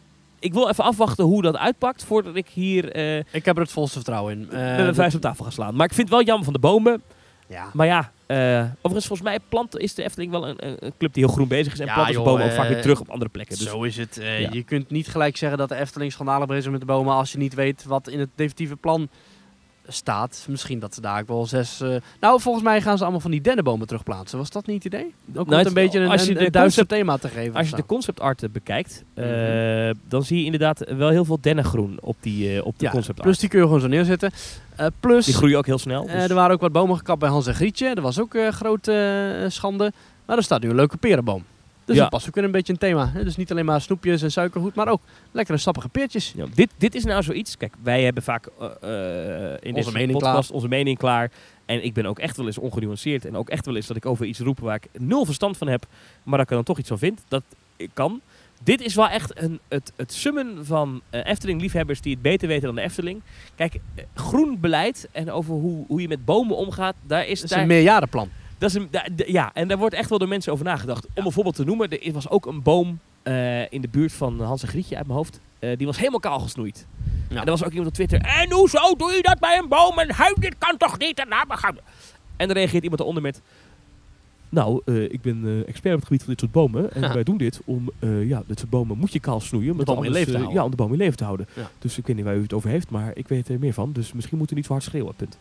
ik wil even afwachten hoe dat uitpakt voordat ik hier eh, Ik heb er het volste vertrouwen in. Met een vuist op tafel ga slaan. Maar ik vind het wel jammer van de bomen. Ja. Maar ja, eh, overigens volgens mij plant is de Efteling wel een, een, club die heel groen bezig is. En Ja, planten joh, bomen ook vaak weer terug op andere plekken. Dus Zo is het. Ja. Je kunt niet gelijk zeggen dat de Efteling schandalig bezig is met de bomen als je niet weet wat in het definitieve plan staat. Misschien dat ze daar ook wel zes... eh, Nou, volgens mij gaan ze allemaal van die dennenbomen terugplaatsen. Was dat niet het idee? Ook om Nou, het een beetje een, als je een, een duister concept- thema te geven. Als je de zo. concept art eh, bekijkt, eh, Mhm. dan zie je inderdaad wel heel veel dennengroen op, die, eh, op de ja, plus die kun je gewoon zo neerzetten. Plus, die groeien ook heel snel. dus- er waren ook wat bomen gekapt bij Hans en Grietje. Dat was ook grote schande. Maar er staat nu een leuke perenboom. Dus Ja. dat past ook weer een beetje een thema. Hè? Dus niet alleen maar snoepjes en suikergoed, maar ook lekkere sappige peertjes. Ja, dit, dit is nou zoiets. Kijk, wij hebben vaak eh, eh, in deze mening podcast onze mening klaar. En ik ben ook echt wel eens ongenuanceerd. En ook echt wel eens dat ik over iets roep waar ik nul verstand van heb. Maar dat ik er dan toch iets van vind. Dat kan. Dit is wel echt een, het, het summen van eh, Efteling-liefhebbers die het beter weten dan de Efteling. Kijk, groen beleid en over hoe, hoe je met bomen omgaat, daar is, Dat is daar, een meerjarenplan. Dat is een, da- d- ja, en daar wordt echt wel door mensen over nagedacht. Om een voorbeeld te noemen, er was ook een boom eh, in de buurt van Hans en Grietje uit mijn hoofd. Eh, die was helemaal kaal gesnoeid. Ja. En er was ook iemand op Twitter. En hoezo doe je dat bij een boom? En hui, dit kan toch niet? En, nou, we gaan... en dan reageert iemand eronder met... Nou, eh, ik ben expert op het gebied van dit soort bomen. En Ja. wij doen dit om, ja, dit soort bomen moet je kaal snoeien. boom in leven te houden. Ja, om de boom in leven te houden. Ja. Dus ik weet niet waar u het over heeft, maar ik weet er meer van. Dus misschien moeten we niet zo hard schreeuwen, punt.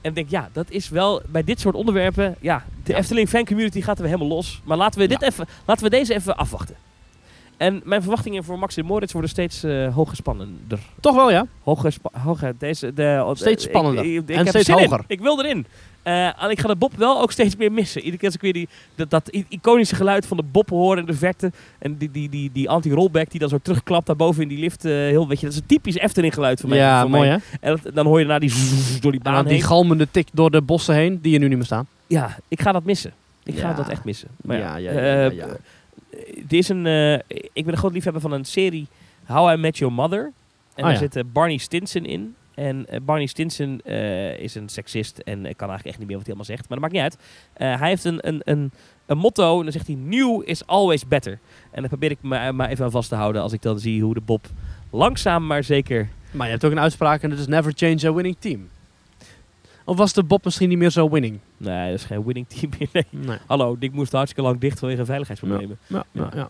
En ik denk, ja, dat is wel bij dit soort onderwerpen. Ja, de Ja. Efteling fan community gaat er weer helemaal los. Maar laten we, dit Ja. even, laten we deze even afwachten. En mijn verwachtingen voor Max en Moritz worden steeds eh hoger spannender. Toch wel, ja. Hoger, hoger deze, de, Steeds ik- spannender. Ik, ik, En steeds in. hoger. Ik wil erin. Eh, en ik ga de Bob wel ook steeds meer missen. Iedere keer als ik weer die, dat, dat iconische geluid van de Bob hoor in de verte. En die, die, die, die anti-rollback die dan zo terugklapt daarboven in die lift. eh, heel, weet je, dat is een typisch Efteling geluid voor mij. ja, voor mooi mij. hè. En dat- dan hoor je daarna die door die En baan die heen. galmende tik door de bossen heen, die er nu niet meer staan. Ja, ik ga dat missen. Ik ga dat echt missen. Maar ja, ja, ja, ja, Er is een, eh, ik ben een groot liefhebber van een serie How I Met Your Mother. En Oh, daar ja. zit eh, Barney Stinson in. En eh, Barney Stinson is een seksist en ik kan eigenlijk echt niet meer wat hij allemaal zegt. Maar dat maakt niet uit. Hij heeft een, een, een, een motto en dan zegt hij new is always better. En daar probeer ik me maar even aan vast te houden als ik dan zie hoe de Bob langzaam maar zeker... Maar je hebt ook een uitspraak en dat is never change a winning team. Of was de Bob misschien niet meer zo winning? Nee, dat is geen winning team meer. Nee. Nee. Hallo, ik moest hartstikke lang dicht vanwege veiligheidsproblemen. Ja, ja, ja.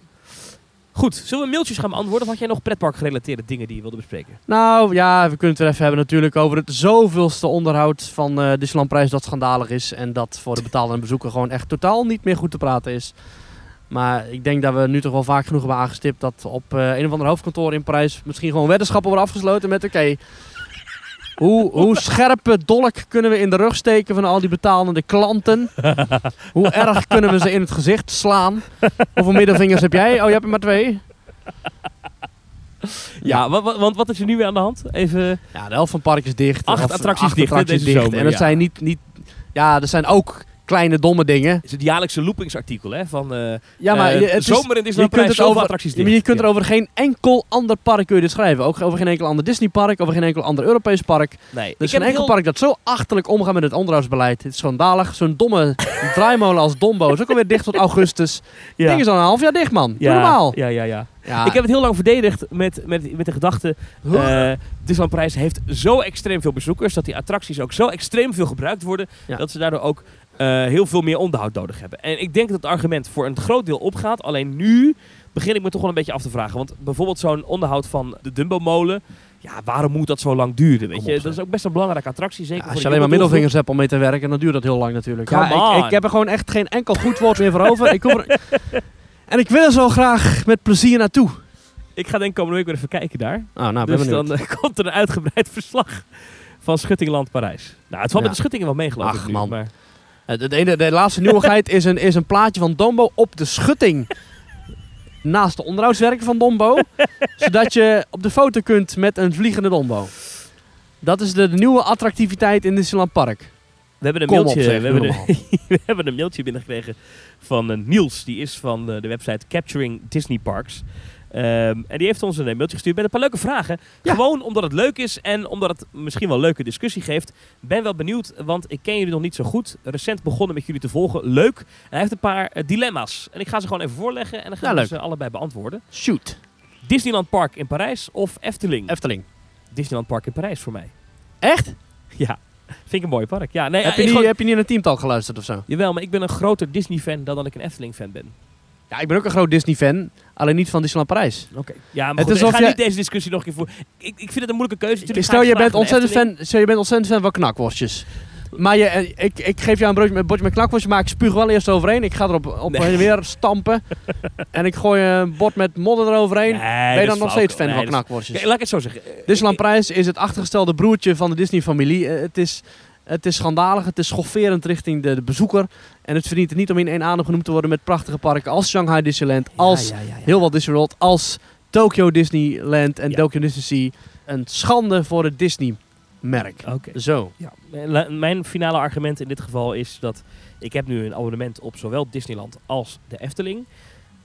Goed, zullen we mailtjes gaan beantwoorden? Of had jij nog pretparkgerelateerde dingen die je wilde bespreken? Nou ja, we kunnen het weer even hebben natuurlijk over het zoveelste onderhoud van eh Disneyland Prijs dat schandalig is. En dat voor de betalende bezoeker gewoon echt totaal niet meer goed te praten is. Maar ik denk dat we nu toch wel vaak genoeg hebben aangestipt dat op eh, een of ander hoofdkantoor in Parijs misschien gewoon weddenschappen worden afgesloten met oké, hoe, hoe scherpe dolk kunnen we in de rug steken van al die betalende klanten? *laughs* hoe erg kunnen we ze in het gezicht slaan? Hoeveel middelvingers heb jij? Oh, je hebt er maar twee. Ja, wa- wa- want wat is er nu weer aan de hand? Even... Ja, de helft van het park is dicht. Acht attracties dicht, hè, deze dicht. zomer, En dat ja. zijn niet, niet... Ja, er zijn ook kleine domme dingen. is het jaarlijkse loopingsartikel, hè? Van eh Ja, maar eh, je- het is- zomer in je Disneyland kunt het zoveel over, attracties dicht. je kunt Ja. er over geen enkel ander park kun je dit schrijven. Ook over geen enkel ander Disney park, over geen enkel ander Europees park. Nee, Er is geen enkel heel- park dat zo achterlijk omgaat met het onderhoudsbeleid. Het is schandalig. Zo'n domme *laughs* draaimolen als Dombo is ook alweer dicht tot augustus. Ja. Ding is al een half jaar dicht, man. Ja, normaal. Ja, ja, ja. Ja. Ik heb het heel lang verdedigd met, met, met de gedachte... eh Disneyland Prijs heeft zo extreem veel bezoekers... dat die attracties ook zo extreem veel gebruikt worden... Ja. dat ze daardoor ook eh, heel veel meer onderhoud nodig hebben. En ik denk dat het argument voor een groot deel opgaat. Alleen nu begin ik me toch wel een beetje af te vragen. Want bijvoorbeeld zo'n onderhoud van de Dumbo-molen... Ja, waarom moet dat zo lang duren? Weet je? op, dat is ook best een belangrijke attractie. Zeker Ja, als je alleen maar middelvingers hebt om mee te werken, dan duurt dat heel lang natuurlijk. Come ja, ik, heb er gewoon echt geen enkel goed woord meer voor over. ik er- *laughs* en ik wil er zo graag met plezier naartoe. Ik ga denk ik komende week weer even kijken daar. Oh, nou, dus dan eh, *laughs* komt er een uitgebreid verslag van Schuttingland Parijs. Nou, het valt Ja. met de Schuttingen wel mee, geloof Ach, nu, man. Maar De, de, de laatste nieuwigheid is een, is een plaatje van Dombo op de schutting. Naast de onderhoudswerken van Dombo. zodat je op de foto kunt met een vliegende Dombo. Dat is de, de nieuwe attractiviteit in Disneyland Park. we hebben een Kom op, mailtje, zeg, we, hebben een, *laughs* we hebben een mailtje binnengekregen van eh, Niels. Die is van eh, de website Capturing Disney Parks. Ehm, en die heeft ons een eh, mailtje gestuurd met een paar leuke vragen. Ja. Gewoon omdat het leuk is en omdat het misschien wel leuke discussie geeft. Ben wel benieuwd, want ik ken jullie nog niet zo goed. Recent begonnen met jullie te volgen. Leuk. En hij heeft een paar eh, dilemma's. En ik ga ze gewoon even voorleggen en dan gaan we ze allebei beantwoorden. Shoot. Disneyland Park in Parijs of Efteling? Efteling. Disneyland Park in Parijs voor mij. Echt? *laughs* Ja, vind ik een mooi park. Ja, nee, heb, eh, je niet, gewoon- heb je niet naar Teamtalk geluisterd of zo? Jawel, maar ik ben een groter Disney-fan dan dat ik een Efteling-fan ben. Ja, ik ben ook een groot Disney-fan. Alleen niet van Disneyland Parijs. Oké. Ja, maar Het is ik ga niet deze discussie nog een keer voeren. Ik, ik vind het een moeilijke keuze. Natuurlijk Stel, je bent, ontzettend fan, stel, je bent ontzettend fan van knakworstjes. Maar je, eh, ik, ik geef jou een broodje met, bordje met knakworstjes, maar ik spuug wel eerst overheen. Ik ga erop op Nee. heen en weer stampen. *laughs* en ik gooi een bord met modder eroverheen. Nee, ben je dan nog steeds fan Nee, van is- knakworstjes? Kijk, laat ik het zo zeggen. Disneyland Prijs is het achtergestelde broertje van de Disney-familie. Eh, het, is, het is schandalig, het is schofferend richting de, de bezoeker. En het verdient het niet om in één adem genoemd te worden met prachtige parken als Shanghai Disneyland, als Ja, ja, ja, ja. heel Walt Disney World, als Tokyo Disneyland en. Tokyo Disney Sea. Een schande voor het Disney-merk. Oké. Zo. Mijn finale argument in dit geval is dat ik heb nu een abonnement op zowel Disneyland als de Efteling.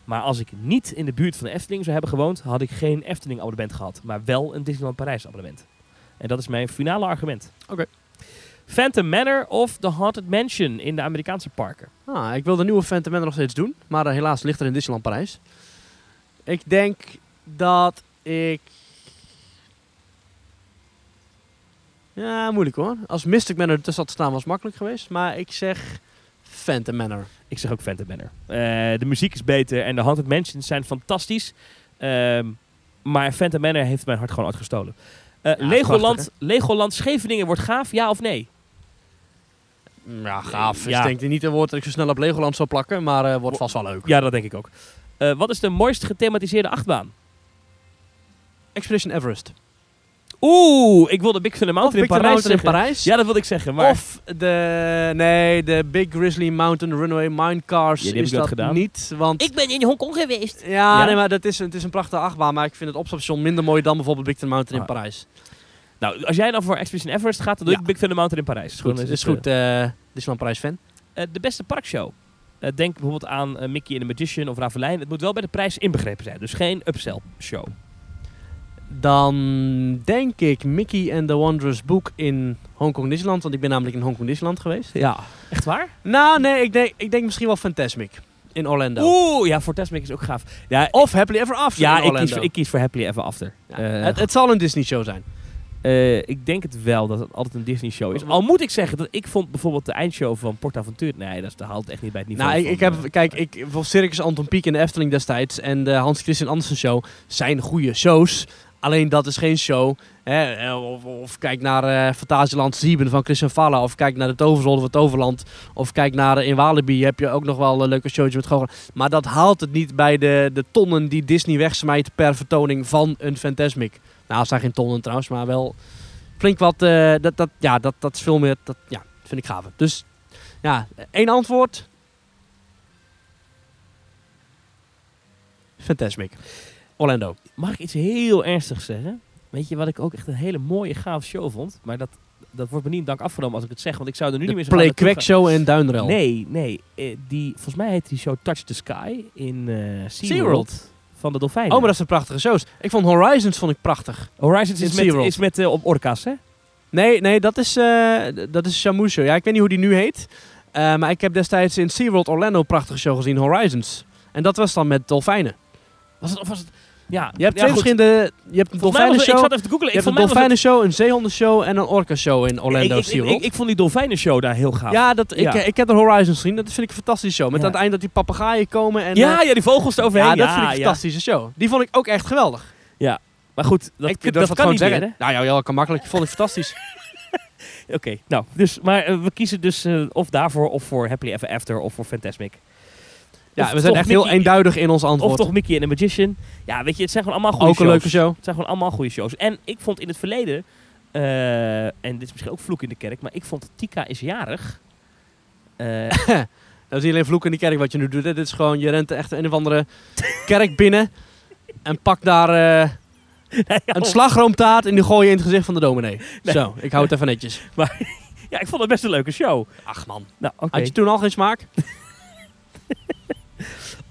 Maar als ik niet in de buurt van de Efteling zou hebben gewoond, had ik geen Efteling abonnement gehad. Maar wel een Disneyland Parijs abonnement. En dat is mijn finale argument. Oké. Phantom Manor of The Haunted Mansion in de Amerikaanse parken? Ah, ik wil de nieuwe Phantom Manor nog steeds doen, maar eh, helaas ligt er in Disneyland Parijs. Ik denk dat ik... Ja, moeilijk hoor. Als Mystic Manor ertussen had staan was makkelijk geweest, maar ik zeg Phantom Manor. Ik zeg ook Phantom Manor. Eh, de muziek is beter en de Haunted Mansions zijn fantastisch. Ehm, maar Phantom Manor heeft mijn hart gewoon uitgestolen. Eh Legoland, Legoland Scheveningen wordt gaaf, ja of nee? Ja, gaaf. Ja. Ik denk niet een woord dat ik zo snel op Legoland zou plakken, maar eh, wordt vast wel leuk. Ja, dat denk ik ook. Eh, wat is de mooist gethematiseerde achtbaan? Expedition Everest. Oeh, ik wilde Big Thunder Mountain Big in Thunder Parijs Mountain in zeggen. Parijs. Ja, dat wilde ik zeggen. Maar Of de, nee, de Big Grizzly Mountain Runaway Minecars Ja, die heb is dat gedaan. niet. Want ik ben in Hongkong geweest. Ja, Ja? nee, maar dat is, het is een prachtige achtbaan, maar ik vind het opstapstation minder mooi dan bijvoorbeeld Big Thunder Mountain in Ah. Parijs. Nou, als jij dan voor Expedition Everest gaat, dan doe Ja. ik Big Thunder Mountain in Parijs. Is goed, Dan is goed. eh Disneyland Parijs fan. eh, eh, de beste parkshow. Eh, denk bijvoorbeeld aan eh, Mickey and the Magician of Ravelijn. Het moet wel bij de prijs inbegrepen zijn. Dus geen upsell show. Dan denk ik Mickey and the Wondrous Book in Hongkong Disneyland. Want ik ben namelijk in Hongkong Disneyland geweest. Ja. Echt waar? Nou, nee, ik denk, ik denk misschien wel Fantasmic in Orlando. Oeh, ja, Fantasmic is ook gaaf. Ja, Of Happily Ever After ja in ik, Orlando. kies, ik kies voor Happily Ever After. Ja, Eh, het, het zal een Disney show zijn. Eh, ik denk het wel dat het altijd een Disney show is. Al moet ik zeggen dat ik vond bijvoorbeeld de eindshow van PortAventuur... Nee, dat, haalt echt niet bij het niveau Nou, ik, van, ik heb, eh, kijk, ik, bijvoorbeeld Circus Anton Pieck in de Efteling destijds en de Hans Christian Andersen show zijn goede shows. Alleen dat is geen show. Hè, eh, of, of kijk naar Fantasieland Sieben van Christian Valla. Of kijk naar de Toverzolder van Toverland. Of kijk naar in Walibi heb je ook nog wel een leuke showtje met gewoon. Maar dat haalt het niet bij de, de tonnen die Disney wegsmijt per vertoning van een Fantasmic. Nou, het zijn geen tonnen trouwens, maar wel flink wat. eh, dat, dat, ja, dat, dat is veel meer. Dat ja, vind ik gaaf. Dus ja, één antwoord. Fantasmic. Orlando. Mag ik iets heel ernstigs zeggen? Weet je wat ik ook echt een hele mooie, gaaf show vond? Maar dat, dat wordt me niet dank afgenomen als ik het zeg, want ik zou er nu De niet meer zo Play Quack Show in Duinrel. Nee, nee. eh, die, volgens mij heet die show Touch the Sky in eh SeaWorld. SeaWorld. Van de dolfijnen. Oh, maar dat zijn prachtige shows. Ik vond Horizons vond ik prachtig. Horizons in is met, is met eh, op orka's, hè? Nee, nee, dat is, eh dat is. Ja, ik weet niet hoe die nu heet. Eh, maar ik heb destijds in SeaWorld Orlando een prachtige show gezien, Horizons. En dat was dan met dolfijnen. Was het, of was het... Ja, Je hebt ja, twee goed. verschillende... Je hebt een het- dolfijnenshow, Ik zat even te googlen. je hebt een het- dolfijnenshow, een zeehondenshow en een orca-show in Orlando ik, ik, ik, ik, ik vond die dolfijnenshow daar heel gaaf. Ja, dat, ik, Ja. ik heb de Horizons gezien. Dat vind ik een fantastische show. Met Ja. aan het eind dat die papegaaien komen. En, ja, eh, ja, die vogels eroverheen. ja, dat ja, vind ik een ja. fantastische show. Die vond ik ook echt geweldig. Maar goed, dat, ik dat, het kan gewoon niet zeggen. meer, Nou ja, ja, kan makkelijk. Vond ik fantastisch. *laughs* Oké, nou, dus, maar eh, we kiezen dus eh, of daarvoor of voor Happily Ever After of voor Fantasmic. Ja, Of we zijn echt heel eenduidig in ons Of antwoord. toch Mickey and the Magician. Ja, weet je, het zijn gewoon allemaal goede ook een shows. leuke show. Het zijn gewoon allemaal goede shows. En ik vond in het verleden, eh, en dit is misschien ook vloek in de kerk, maar ik vond Tika is jarig. Eh, Dat is niet alleen vloek in die kerk wat je nu doet. hè. Dit is gewoon, je rent echt een of andere *laughs* kerk binnen. En pakt daar eh, *laughs* een slagroomtaart en die gooi je in het gezicht van de dominee. Nee. Zo, ik hou het even netjes. *laughs* ja, ik vond het best een leuke show. Ach man. Nou. Had je toen al geen smaak?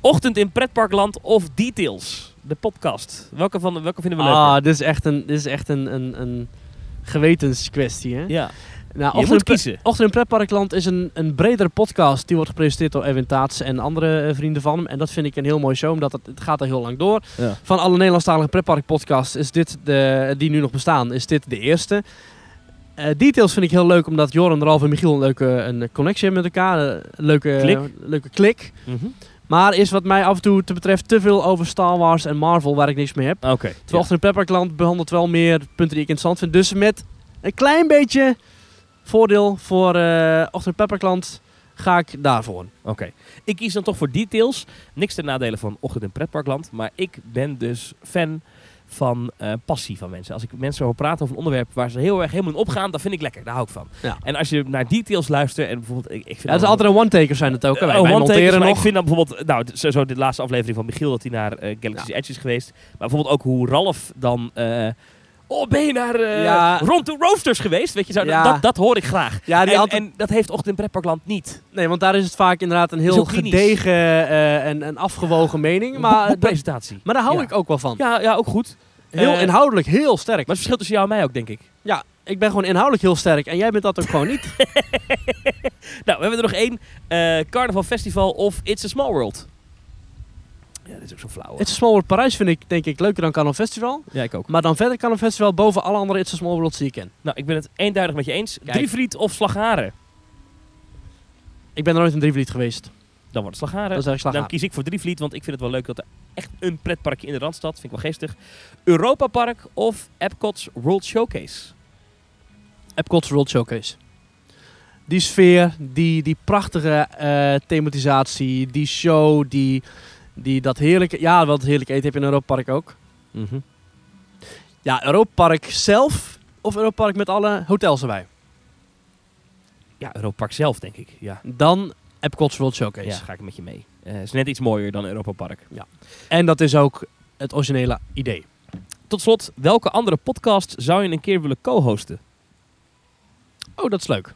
Ochtend in pretparkland of Details, de podcast. Welke, van, welke vinden we leuker? Ah, dit is echt een, dit is echt een, een, een gewetenskwestie. Hè? ja, Nou, Ochtend moet kiezen. Ochtend in Pretparkland is een, een bredere podcast. Die wordt gepresenteerd door Erwin Taats en andere eh, vrienden van hem. En dat vind ik een heel mooi show, omdat het, het gaat er heel lang door. Ja. Van alle Nederlandstalige pretpark podcasts is dit de, die nu nog bestaan, is dit de eerste. Eh, details vind ik heel leuk, omdat Joran, Ralf en Michiel een leuke een connectie hebben met elkaar. Een leuke Klik. leuke klik. Mhm. Maar is wat mij af en toe te betreft te veel over Star Wars en Marvel, waar ik niks mee heb. Oké. Terwijl ja. Ochtend Pretparkland behandelt wel meer punten die ik interessant vind. Dus met een klein beetje voordeel voor eh Ochtend in Pretparkland ga ik daarvoor. Oké. Ik kies dan toch voor details. Niks ten nadele van Ochtend in Pretparkland. Maar ik ben dus fan van eh, passie van mensen. Als ik mensen hoor praten over een onderwerp waar ze heel erg helemaal in opgaan, dan vind ik lekker. Daar hou ik van. Ja. En als je naar details luistert en bijvoorbeeld... Ik, ik vind Ja, het is altijd een one-taker zijn het ook. hè. Wij, Oh, wij one-takers, nog. Ik vind dan bijvoorbeeld, nou, zo, zo de laatste aflevering van Michiel dat hij naar eh, Galaxy's Edge is geweest. Maar bijvoorbeeld ook hoe Ralf dan. eh, oh, ben je naar eh Ja. Rond to Roasters geweest? Weet je, zo, Ja. dat, dat hoor ik graag. Ja, die En, altijd- en dat heeft Ochtend in Pretparkland niet. Nee, want daar is het vaak inderdaad een heel gedegen eh, en, en afgewogen mening. Maar, dat, presentatie. maar daar hou ik ook wel van. Ja, ja, ook goed. Heel Eh, inhoudelijk, heel sterk. Maar het verschil tussen jou en mij ook, denk ik. Ja, ik ben gewoon inhoudelijk heel sterk en jij bent dat ook gewoon niet. *laughs* Nou, we hebben er nog één. Carnaval Festival of It's a Small World. Ja, dat is ook zo flauw. hoor. It's a Small World Parijs vind ik denk ik leuker dan Carnival Festival. Ja, ik ook. Maar dan verder Carnival Festival boven alle andere It's a Small Worlds die ik ken. Nou, ik ben het eenduidig met je eens. Kijk. Drievliet of Slagharen? Ik ben er nooit in Drievliet geweest. Dan wordt het Slagharen. Dat is eigenlijk Dan kies ik voor Drievliet, want ik vind het wel leuk dat er echt een pretparkje in de Randstad, vind ik wel geestig. Europa Park of Epcot's World Showcase? Epcot's World Showcase. Die sfeer, die, die prachtige eh, thematisatie, die show, die, die dat heerlijke... Ja, wel het heerlijke eten heb je in Europa Park ook. Ja, Europa Park zelf of Europa Park met alle hotels erbij. Ja, Europa Park zelf, denk ik. Ja, Dan Epcot's World Showcase. ja ga ik met je mee. Eh is net iets mooier dan Europa Park. En dat is ook het originele idee. Tot slot, welke andere podcast zou je een keer willen co-hosten? Oh, dat is leuk.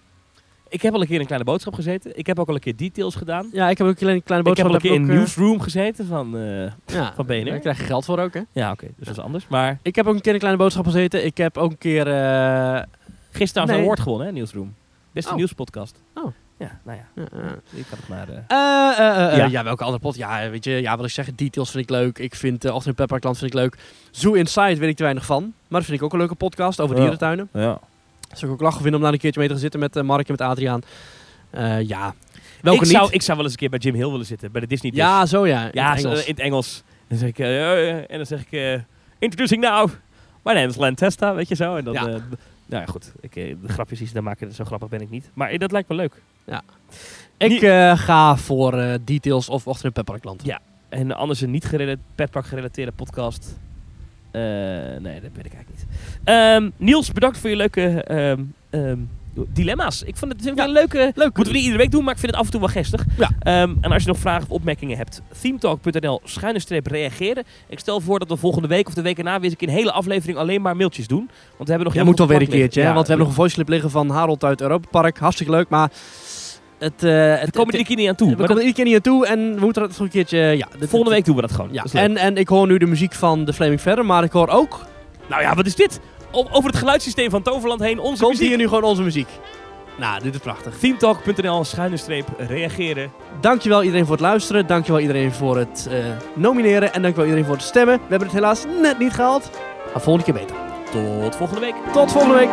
Ik heb al een keer in een kleine boodschap gezeten. Ik heb ook al een keer details gedaan. Ja, ik heb ook een kleine, kleine Ik heb boodschap. al een keer in ook, eh, Newsroom gezeten van, eh, ja, van BNR. Daar krijg je geld voor ook, hè? Ja, oké. dus dat is anders. Maar Ik heb ook een keer een kleine boodschap gezeten. Ik heb ook een keer... eh, gisteren Nee. een award gewonnen, hè, Newsroom. Beste Oh. nieuwspodcast. Oh. Ja, nou ja. Ik kan het maar... eh, Eh, eh, eh, eh, Ja. ja. welke andere pot? Ja, weet je, ja, wat ik zeg, details vind ik leuk. Ik vind uh, Ochtend Pepper Klant vind ik leuk. Zoo Inside weet ik te weinig van. Maar dat vind ik ook een leuke podcast over Ja. dierentuinen. ja. Zou ik ook lachen vinden om daar een keertje mee te gaan zitten met eh, Mark en met Adriaan. Eh, ja, welke ik, niet? zou, ik zou wel eens een keer bij Jim Hill willen zitten, bij de Disney Dish. ja, zo ja. in ja het zo, Engels. in het Engels. Dan zeg ik, eh, en dan zeg ik, eh, introducing now, my name is Len Testa, weet je zo. En dan, Ja. nou ja, goed, ik, de grapjes die ze dan maken, zo grappig ben ik niet. Maar dat lijkt me leuk. Ik niet- eh, ga voor details of Ochtend Pepper Klant. Ja. En anders een niet gerelateerde, petpark gerelateerde podcast. Eh, nee, dat weet ik eigenlijk niet. Ehm, Niels, bedankt voor je leuke ehm, ehm, dilemma's. Ik vond het vind ik wel een leuke... Leuk. Moeten we niet iedere week doen, maar ik vind het af en toe wel gestig. Ja. En als je nog vragen of opmerkingen hebt, themetalk.nl schuine streep reageren. Ik stel voor dat we volgende week of de week erna weer eens een hele aflevering alleen maar mailtjes doen. Want we hebben nog Ja, heel moet veel wel weer een keertje, want we hebben nog een voice clip liggen van Harold uit Europa Park. Hartstikke leuk, maar het... eh het We komen er een keer niet aan toe. we maar komen er iedere keer niet aan toe en we moeten dat nog een keertje... Ja, dit- volgende week doen we dat gewoon. Ja, Dat en, en ik hoor nu de muziek van de Flaming Verder, maar ik hoor ook... Nou ja, wat is dit? O- over het geluidssysteem van Toverland heen, onze Komt muziek. hier nu gewoon onze muziek. Nou, dit is prachtig. Themetalk.nl schuine streep reageren. Dankjewel iedereen voor het luisteren. Dankjewel iedereen voor het eh, nomineren. En dankjewel iedereen voor het stemmen. We hebben het helaas net niet gehaald. Maar volgende keer beter. Tot volgende week. Tot volgende week.